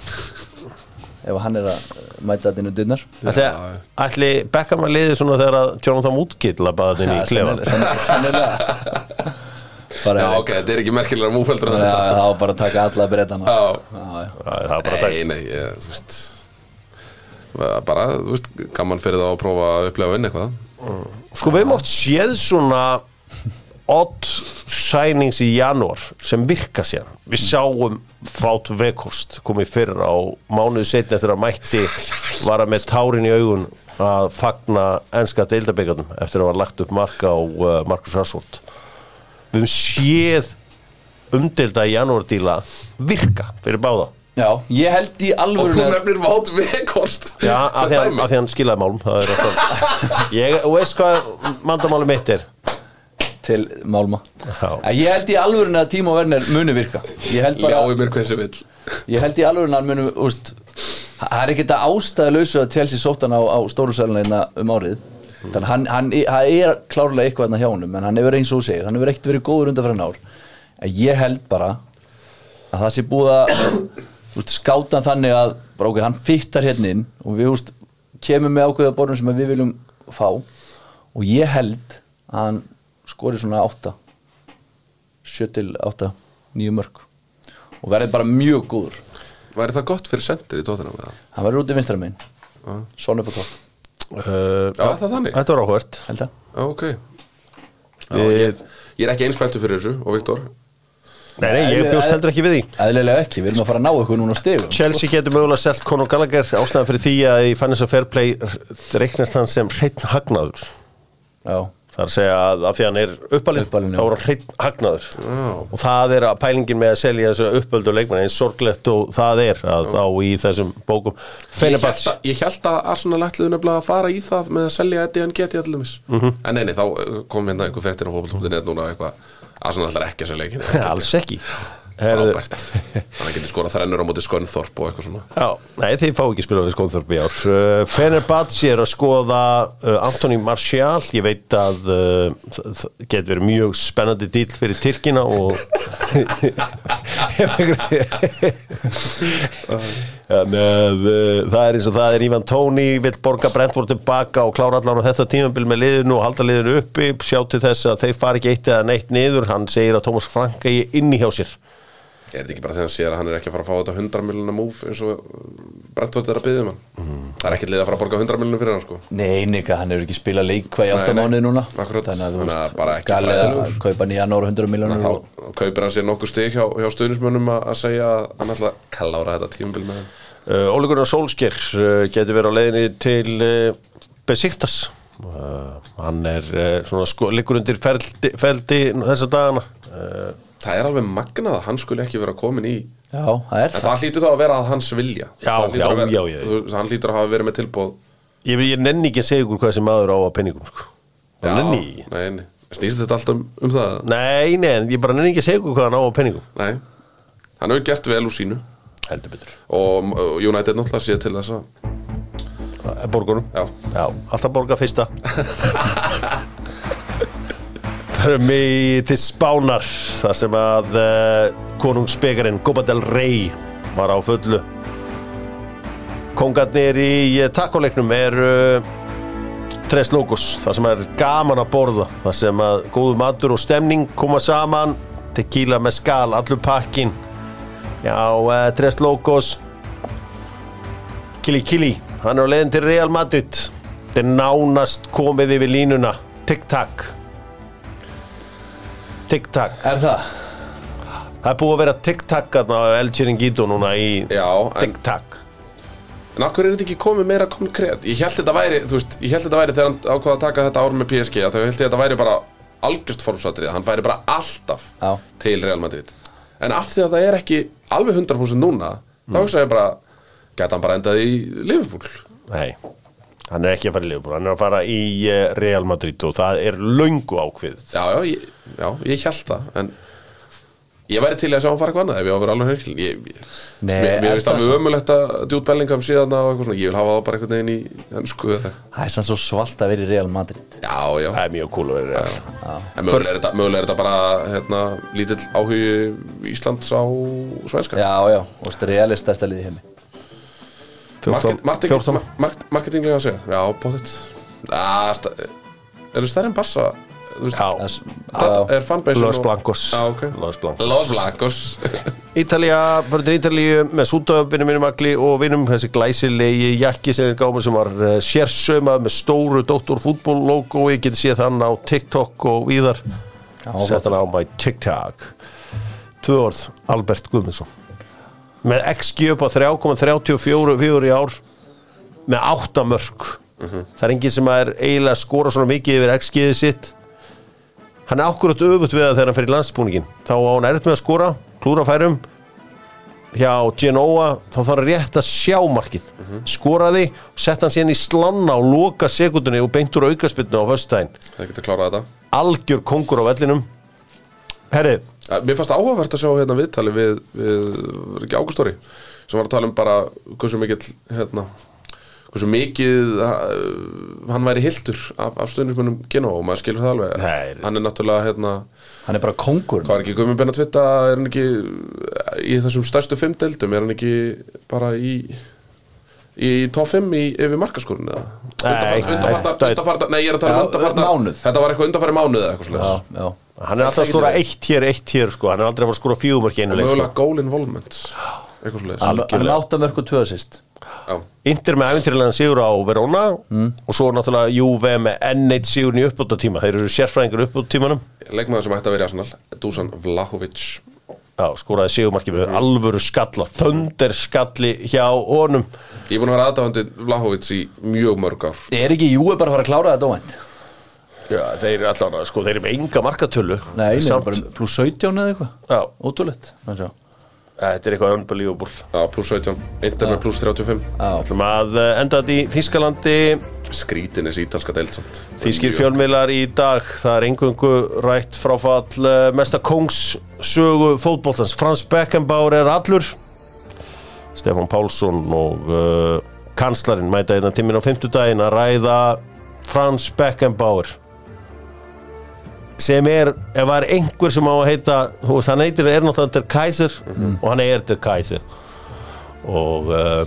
ef hann er að mæta þetta inn á dynnar Ætli, ætli Beckham að liði svona þegar að Jonathan Woodkill labaði inn í klefan Sannilega Bara, Já, ok, þetta er ekki merkilega múfeldur en þetta. það var bara að taka alla breytana. Það er bara að taka. Nei, nei, ég, þú veist bara, þú veist, gaman fyrir það að prófa að upplega að vinna eitthvað. Sko við hefum oft séð svona odd signings í janúar sem virka sér við sáum Fát Vekost komið fyrir á mánuðu setni eftir að mætti vara með tárin í augun að fagna enska deildabíkarnum eftir að var lagt upp marka á uh, Markus Rashford við hefum séð umdelda í janúardíla virka fyrir báða? Já, ég held í Og alvöru þú nefnir Vátt Vekost Já, af því, að, hann skilaði málum er ég, og veist hvað mandamáli mitt er. Til Málma. Já. En Ég held í alvöru að Tímo Werner muni virka. Ég held bara Ljái mér hversu vill. Ég held í alveg að hann muni Það er ekkert að ástæða lausu að Chelsea sótt hann á, á stóru sælunleina um árið Þannig hann, hann það er klárlega eitthvað hérna hjá honum En hann hefur eins og segir, hann hefur ekkert verið góður undan fyrir ár. En ég held bara að það sé búið að skáta hann þannig að bara, okay, hann fyttar hérna inn og við úst, kemur með ákveða borðum sem við viljum fá. Og ég held að hann skori svona 8 7 til 8 nýju mörg og verði bara mjög góður. Væri það gott fyrir sendir í það? hann verður út í vinstra megin. Já. svona upp á topp uh, Já, það er þannig? Þetta var áhvert held að Já, ok. Já, Við- ég, ég er ekki einspæntu fyrir þessu og Viktor? Nei, nei, ég bjóst heldur ekki við því. Eðlilega ekki, við erum að fara að ná ykkur núna á stegum Chelsea getur mögulega selt Conor Gallagher ástæðan fyrir því að í Financial Fair Play reiknast hann sem hreitn hagnaður. Já, það er að segja að af því hann er uppalinn þá er hann hreitn hagnaður. Já. og það er að pælingin með að selja þessu uppöldu leikmann eins sorglegt og það er að þá í þessum bókum. Að- Ég held að Arsenal ætliðu nefnilega að fara í það með að selja Eddie and Getty allumis Mhm. En nei, nei, þá uh, kom hérna einhver fréttir á fótbolta.net núna eitthvað. Arsenal ætlar ekki að selja ekki alls ekki Frábært. Þannig að getur skorað þrennur á móti Skönþorp og eitthvað svona. Já, nei þið fá ekki spila við Skónþorp í ár. Uh, Fenerbahce er að skoða uh, Antoni Martial. Ég veit að uh, það getur verið mjög spennandi dýl fyrir Tyrkina og það er eins og það er. Ivan Tóni vill borga Brentford tilbaka og klára allan á þetta tímabil með liðinu og halda liðinu uppi. Sjá til þess að þeir fari ekki eitt eða neitt niður. Hann segir að Tómas Frank eigi inni hjá sér Er þetta ekki bara þegar hann sér að hann er ekki að fara að fá þetta 100 miljonar múf eins og Brentford er að byggja um hann? Það er ekkert lið að fara að borga 100 miljonar fyrir hann sko. Nei, Nika, hann hefur ekki 8 nei, mánuði núna. Akkurat. þannig að þú veist, bara ekki galið að kaupa í janúar 100 miljónur Þá og kaupir hann sér nokkuð stig hjá, hjá stuðnismönnum að, að segja að hann ætla að klára þetta tímabil með hann. Uh, Óli Gunnar Solskjær uh, getur verið á leiðinni til uh, Besiktas. Uh, hann er uh, svona sko, liggur undir feldi, feldi þessa dagana. Uh, Það er alveg magnað að hann skulle ekki vera komin í já, það er En það. það hlýtur þá að vera að hans vilja. Já, Það já, vera, já, já. þú- Hann hlýtur að hafa verið með tilbúð ég, ég nenni ekki að segja ykkur hvað þessi maður á að penningum sko. Já, nenni nei. Snýst þetta alltaf um, um það? nei, nei, ég bara nenni ekki að segja ykkur hvað hann á að penningum Nei. Hann hefur gert vel úr sínu. Heldur betur. Og uh, United náttúrulega sé til þess að borgunum Já, Já, alltaf borga fyrsta Förum við til Spánar þar sem að uh, konungsbyggarinn Copa del Rey var á fullu. Kongarnir í uh, takoleiknum er uh, Tres Logos, það sem er gaman að borða það sem að góðu matur og stemning koma saman tequila með skal, allur pakkin Já, uh, Tres Logos. Kili Kili, hann er á leiðin til Real Madrid. Þetta er nánast komið yfir línuna. Tic-tac Tic-tac. Er það? Það er búið að vera tic-tac þarna á El Chiringuito núna í já en, tic-tac. En akkur er þetta ekki komið meira konkrétt Ég held þetta væri, þú veist, ég held þetta væri þegar hann ákvaða að taka þetta ár með PSG að held ég þetta væri bara algjörst formsatrið Hann væri bara alltaf Já. til Real Madrid. En af því að það er ekki alveg 100% núna Þá hugsa ég bara, geta hann bara endað í Liverpool? Nei, hann er ekki að fara í Liverpool Hann er að fara í eh, Real Madrid og það er löngu ákveð Já, já, ég, já, ég held það En ég væri til að sjá hann fara eitthvað annað Ef ég á að vera alveg herkil Ég, ég, Nei, mér, er það alveg svo? ömulegt að djút Bellingham síðan og eitthvað svona. Ég vil hafa það bara einhvern veginn í eða eitthvað. það er sann svo svalt að vera í Real Madrid. Já, já. Það er mjög cool að vera í Real. En mögulega er þetta, er þetta bara hérna, lítill áhugi Íslands á svenska. Já, já, og veist, Real er stærsta liði heimi 14, marketing, 14 market, Marketinglega að segja. Já, Er veist, Já, það já. er fanbase Los Blancos. Já, ok. Los Blancos. Blancos. Ítalía, fyrir til Ítalíu með sútöf, vinnum minnum agli og vinnum þessi glæsilegi jakki sem þeir gáum sem var uh, sérsömað með stóru doktorfútból logoi, getið séð þann á TikTok og víðar. Já, sett hann á my TikTok. Tvö orð, Albert Guðmundsson með XG upp á 3,34 í ár með 8 mörg það er enginn sem er eiginlega að skora svona mikið yfir XG-ið sitt. Hann er akkurat öfut við það þegar hann fer í landsbúningin þá á hann erfitt með að skora, klúra færum. Hjá Genoa þá þarf hann rétt að sjá markið. Skoraði, sett hann síðan í slanna og loka sekundunni og beintur aukaspinnu á þetta. Algjör kongur á vellinum. Herri, Ja, Mér fannst áhugavert að sjá hérna viðtali við, við var ekki Ágústóri sem var að tala um bara hversu mikill hérna, hversu mikið uh, hann væri hildur af, af stöðnismunum Genó og maður skilur það alveg Nei. hann er náttúrulega hérna hann er bara kongur hvað er ekki Guðmund Benna Twitta er hann ekki í þessum stærstu fimm deildum er hann ekki bara í í top 5 í, yfir markaskorun eða? Nei, Undanfarnar- nei, ég er að tala um Já, undanfarnar mánuð. Þetta var eitthvað undanfarnar mánuð eða eitthvað Já, slags já Hann er alltaf að skora eitt hér, eitt hér sko. Hann er aldrei að skora fjögumörk einu leik sko. Mögulega goal involvement Eitthvað slags Hann er átta mörg og tvö assist. Já, Inter með æfintyrilegan sigur á Verona og svo náttúrulega Juve með N1 sigurinn í uppbóta tíma þeir eru sérfræðingur uppbóta tímanum leikmaður sem ætti að vera í Arsenal Dusan Vlahovic. Já, skoraði sigumarki með alvöru skalla þöndir skalli hjá honum. Ég er búin að vera aðdáðandi Vlahovic í mjög mörg ár. Er ekki Júi bara að fara að klára þetta óvænt? Já, þeir eru allan sko, þeir eru með enga markatölu. Nei, nei, Samt- bara pluss 17 eða eitthvað. Já, Ótrúlegt Þannig að þetta er eitthvað unbelievable. Já, pluss 17, Inter með pluss 35 Já, ætlum að eh, enda þetta í Þískalandi Skrítin þessi ítalska deildsamt Þískir fjölmiðlar í dag það er engungu rætt fráfall eh, mesta kongssögu fótboltans. Frans Beckenbauer er allur. Stefán Pálsson og uh, kanslarinn mæta einna tímin á fimmtudaginn að ræða Frans Beckenbauer sem er, ef það er einhver sem á að heita, veist, hann heitir er náttúrulega Der Kaiser og hann er Der Kaiser. Og uh,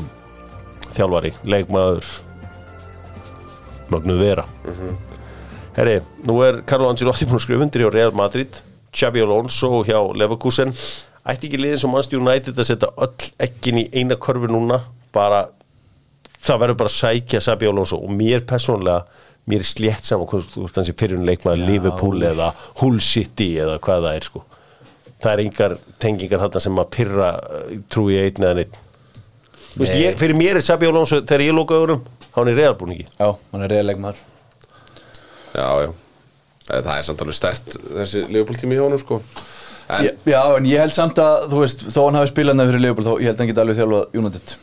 þjálfari, leikmaður mögnuð vera. Herri, nú er Carlo Ancelotti búin að skrifa undir hjá Real Madrid. Xabi Alonso hjá Leverkusen. Ætti ekki liðin sem Manchester United að setja öll ekkin í eina körfu núna? Bara, það verður bara að sækja Xabi Alonso. Og mér persónlega mér er slétt saman hvað þú ert hansi fyrir leikmaður Liverpool eða Hull City eða hvað það er sko. Það er engar tengingar þarna sem að pyrra trúi einn eða neitt Þú veist, ég, fyrir mér er Xabi Alonso þegar ég lóka öðrum, hann er realbúningi já, hann er reyðileg maður Já, já. Eh, Það er samt alveg stert þessi Liverpool tími hjá honum sko. En Ég- Já, en ég held samt að, þú veist, þó hann hafi spilað nefnir fyrir Leopold, þá ég held að hann geti alveg þjálfað United.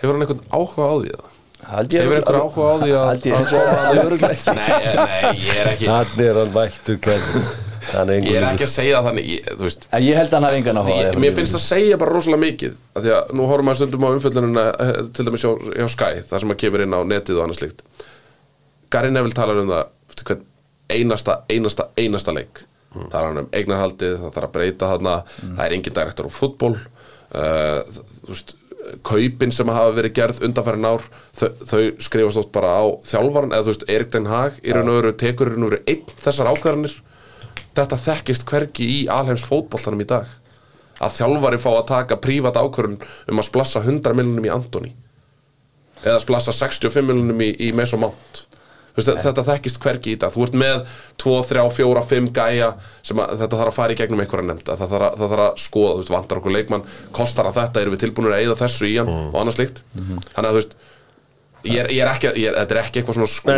Hefur hann einhvern áhuga á því það? Held ég einhver áhuga á því að- Held ég alveg örugglega ekki. Nei, eh, nei, ég er ekki Hann er hann er Ég er ekki að segja þannig ég, veist En ég held að hann hafi engan áhuga á Ég, því. mér finnst það segja bara rosalega mikið af Því að nú horfum maður stundum á umfjöllununa eh, Til dæmis hjá, hjá Sky Það sem að kemur inn á netið og annað slíkt Gary Neville talar um það Einasta, einasta, einasta leik mm. Það er hann um eignarhaldið Það þarf að breyta þarna Það er engin direktor á fútból uh, Þú veist Kaupin sem hafa verið gerð undanfærin ár þau, þau skrifast oft bara á þjálfaran eða þú veist, Erik Den Haag í raun og veru tekur í raun og veru einn þessar ákvarðanir. Þetta þekkist hvergi í alheims fótboltanum í dag. Að þjálfari fá að taka prívat ákvörðun um að splassa 100 miljonum í Antoni eða splassa 65 miljonum í, í Meso Mount Þú veist, þetta þekkist hvergi í dag. Þú ert með 2, 3, 4, 5 gæja sem að, þetta þarf að fara í gegnum einhverja nefnd það þarf að, það þarf að skoða, veist, vantar okkur leikmann kostar að þetta, erum við tilbúinir að eyða þessu í hann og annars slíkt. Þannig að þú veist ég er, ég er ekki, ég, þetta er ekki eitthvað svona skot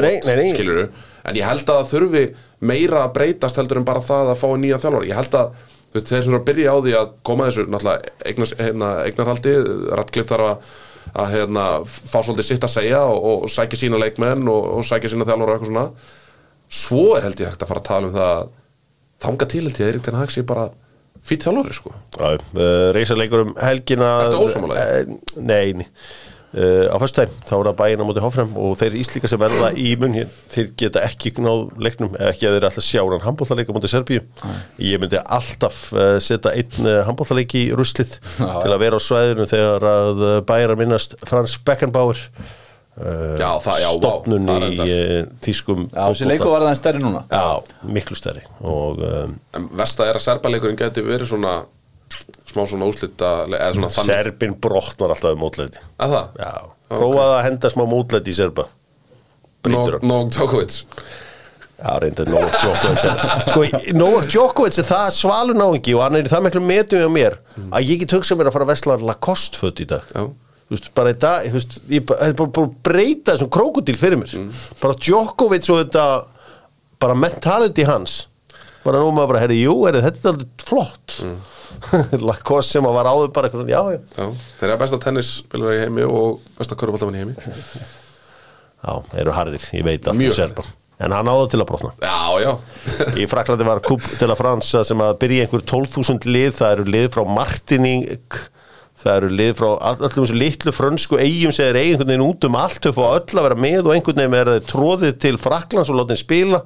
skilurðu, en ég held að það þurfi meira að breytast heldur en bara það að fá nýja þjálfari, ég held að veist, þeir sem eru að byrja á því að koma þessu náttúrulega hérna, eignarhaldi Ratcliffe þarf að, að hérna, fá svolítið sitt að segja og, og sækja sína leikmenn og, og sækja sína þjálfari og eitthvað svona svo er held ég hægt að fara að tala um það að þanga til held ég að Erik Ten Hag sé bara fýtt þjálfari sko uh, reysarleikur um helgina ósammála því? Uh, Nei, nei. Uh, á fyrstu þá er það bæinn á móti Hoffram og þeir íslíka sem verða í mun hér, þeir geta ekki náð leiknum, eða ekki að þeir alltaf sjá hann handbóltaleika móti Serbíu. Ég myndi alltaf uh, setja einn uh, handbóltaleik í ruslið til að vera á svæðinu þegar að uh, bæra minnast Frans Beckenbauer uh, Já, það- já, það er í uh, tískum Já, þessi leiku var það stærri núna. Já, miklu stærri og um, en versta er að serbaleikurinn geti verið svona smá svona úslita Serbin brotnar alltaf um mótleiti að það, Já, prófaði að henda smá mótleiti í Serba. Brýtur hann. Nóg Djokovic. Já, reyndar Novak Djokovic. Sko, Novak Djokovic er það svalun áhengi og hann er það miklu metum hjá mér að ég get hugsað mér að fara að vesla Lacoste föt í dag. Já. Veist, bara í dag, veist, ég bara, bara, bara breyta þessum krókudíl fyrir mér. Bara Djokovic og þetta bara mentality hans bara nú maður bara, herri, jú, er þetta er alveg flott. Lacoste sem að var áður bara eitthvað, já, já. Já, þeir eru besta tennisspilari í heimi og besta köruboltamann í heimi. Já, þeir eru harðir, ég veit allt Mjög. Um Serba. En hann áður til að brotna. Já, já. Í Fraklandi var kúp til að Fransa sem að byrja einhver 12.000 lið. Það eru lið frá Martining það eru lið frá all- öllum þessu litlu frönsku eigum sem er eigin einhvern veginn út um allt þau fá öll að vera með og einhvern veginn er tróðið til Fraklands og látið spila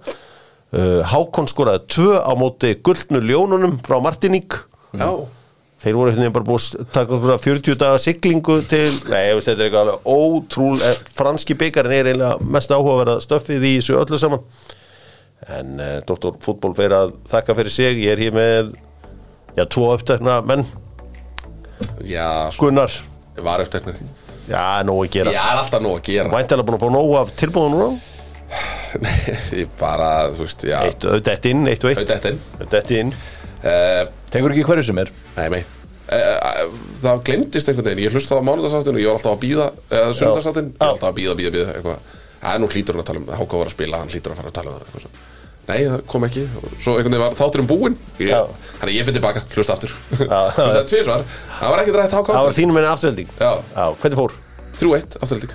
Hákon skoraði tvö á móti gullnu ljónunum frá Martining Já, þeir voru veginn bara búið að taka okkur 40 daga siglingu til, nei, veist, þetta er eitthvað alveg ótrúl, eh, franski byggarinn er eiginlega mest áhugaverða stöffið í þessu öllu saman. En uh, Dr. Fútból fyrir að þakka fyrir sig, ég er hér með já, tvo upptekna menn. Já, Gunnar, var eftir já, nóg að gera. Er alltaf nóg að gera. Væntalega búin að fá nóg af tilbúðum núna Ég bara, þú veist, já. Eitt, auðvitað inn, eitt og eitt. Auðvitað inn. Auðvitað inn. Uh, Tekur ekki hverju sem er. Nei, nei. Uh, Það glemdist einhvern veginn, ég hlustaði á mánudagsáttin og ég var alltaf að býða, eða sundagsáttin ég var alltaf að býða, býða, býða, eitthvað. Það er nú hlýtur hann að tala um, Háka var að spila, hann hlýtur að fara að tala um það eitthvað svo. Nei, það kom ekki, svo einhvern veginn var þáttur um búinn. Ég. Þannig ég finn tilbaka, hlusta aftur. Já. Hlustaði tvisvar, það var ekkert rætt Háka Það var þínum Já. já, hvernig fór? 3-1 afturhalding.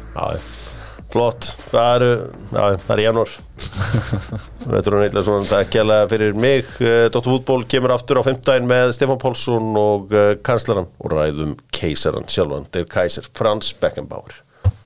Flott. Það eru, já, það er í janúar. Þetta er neitlega svona að kjæla fyrir mig. Eh, Dr. Fútból kemur aftur á 15 með Stefán Pálsson og eh, kanslaran og ræðum keisaran sjálfan, þeir kæsir Frans Beckenbauer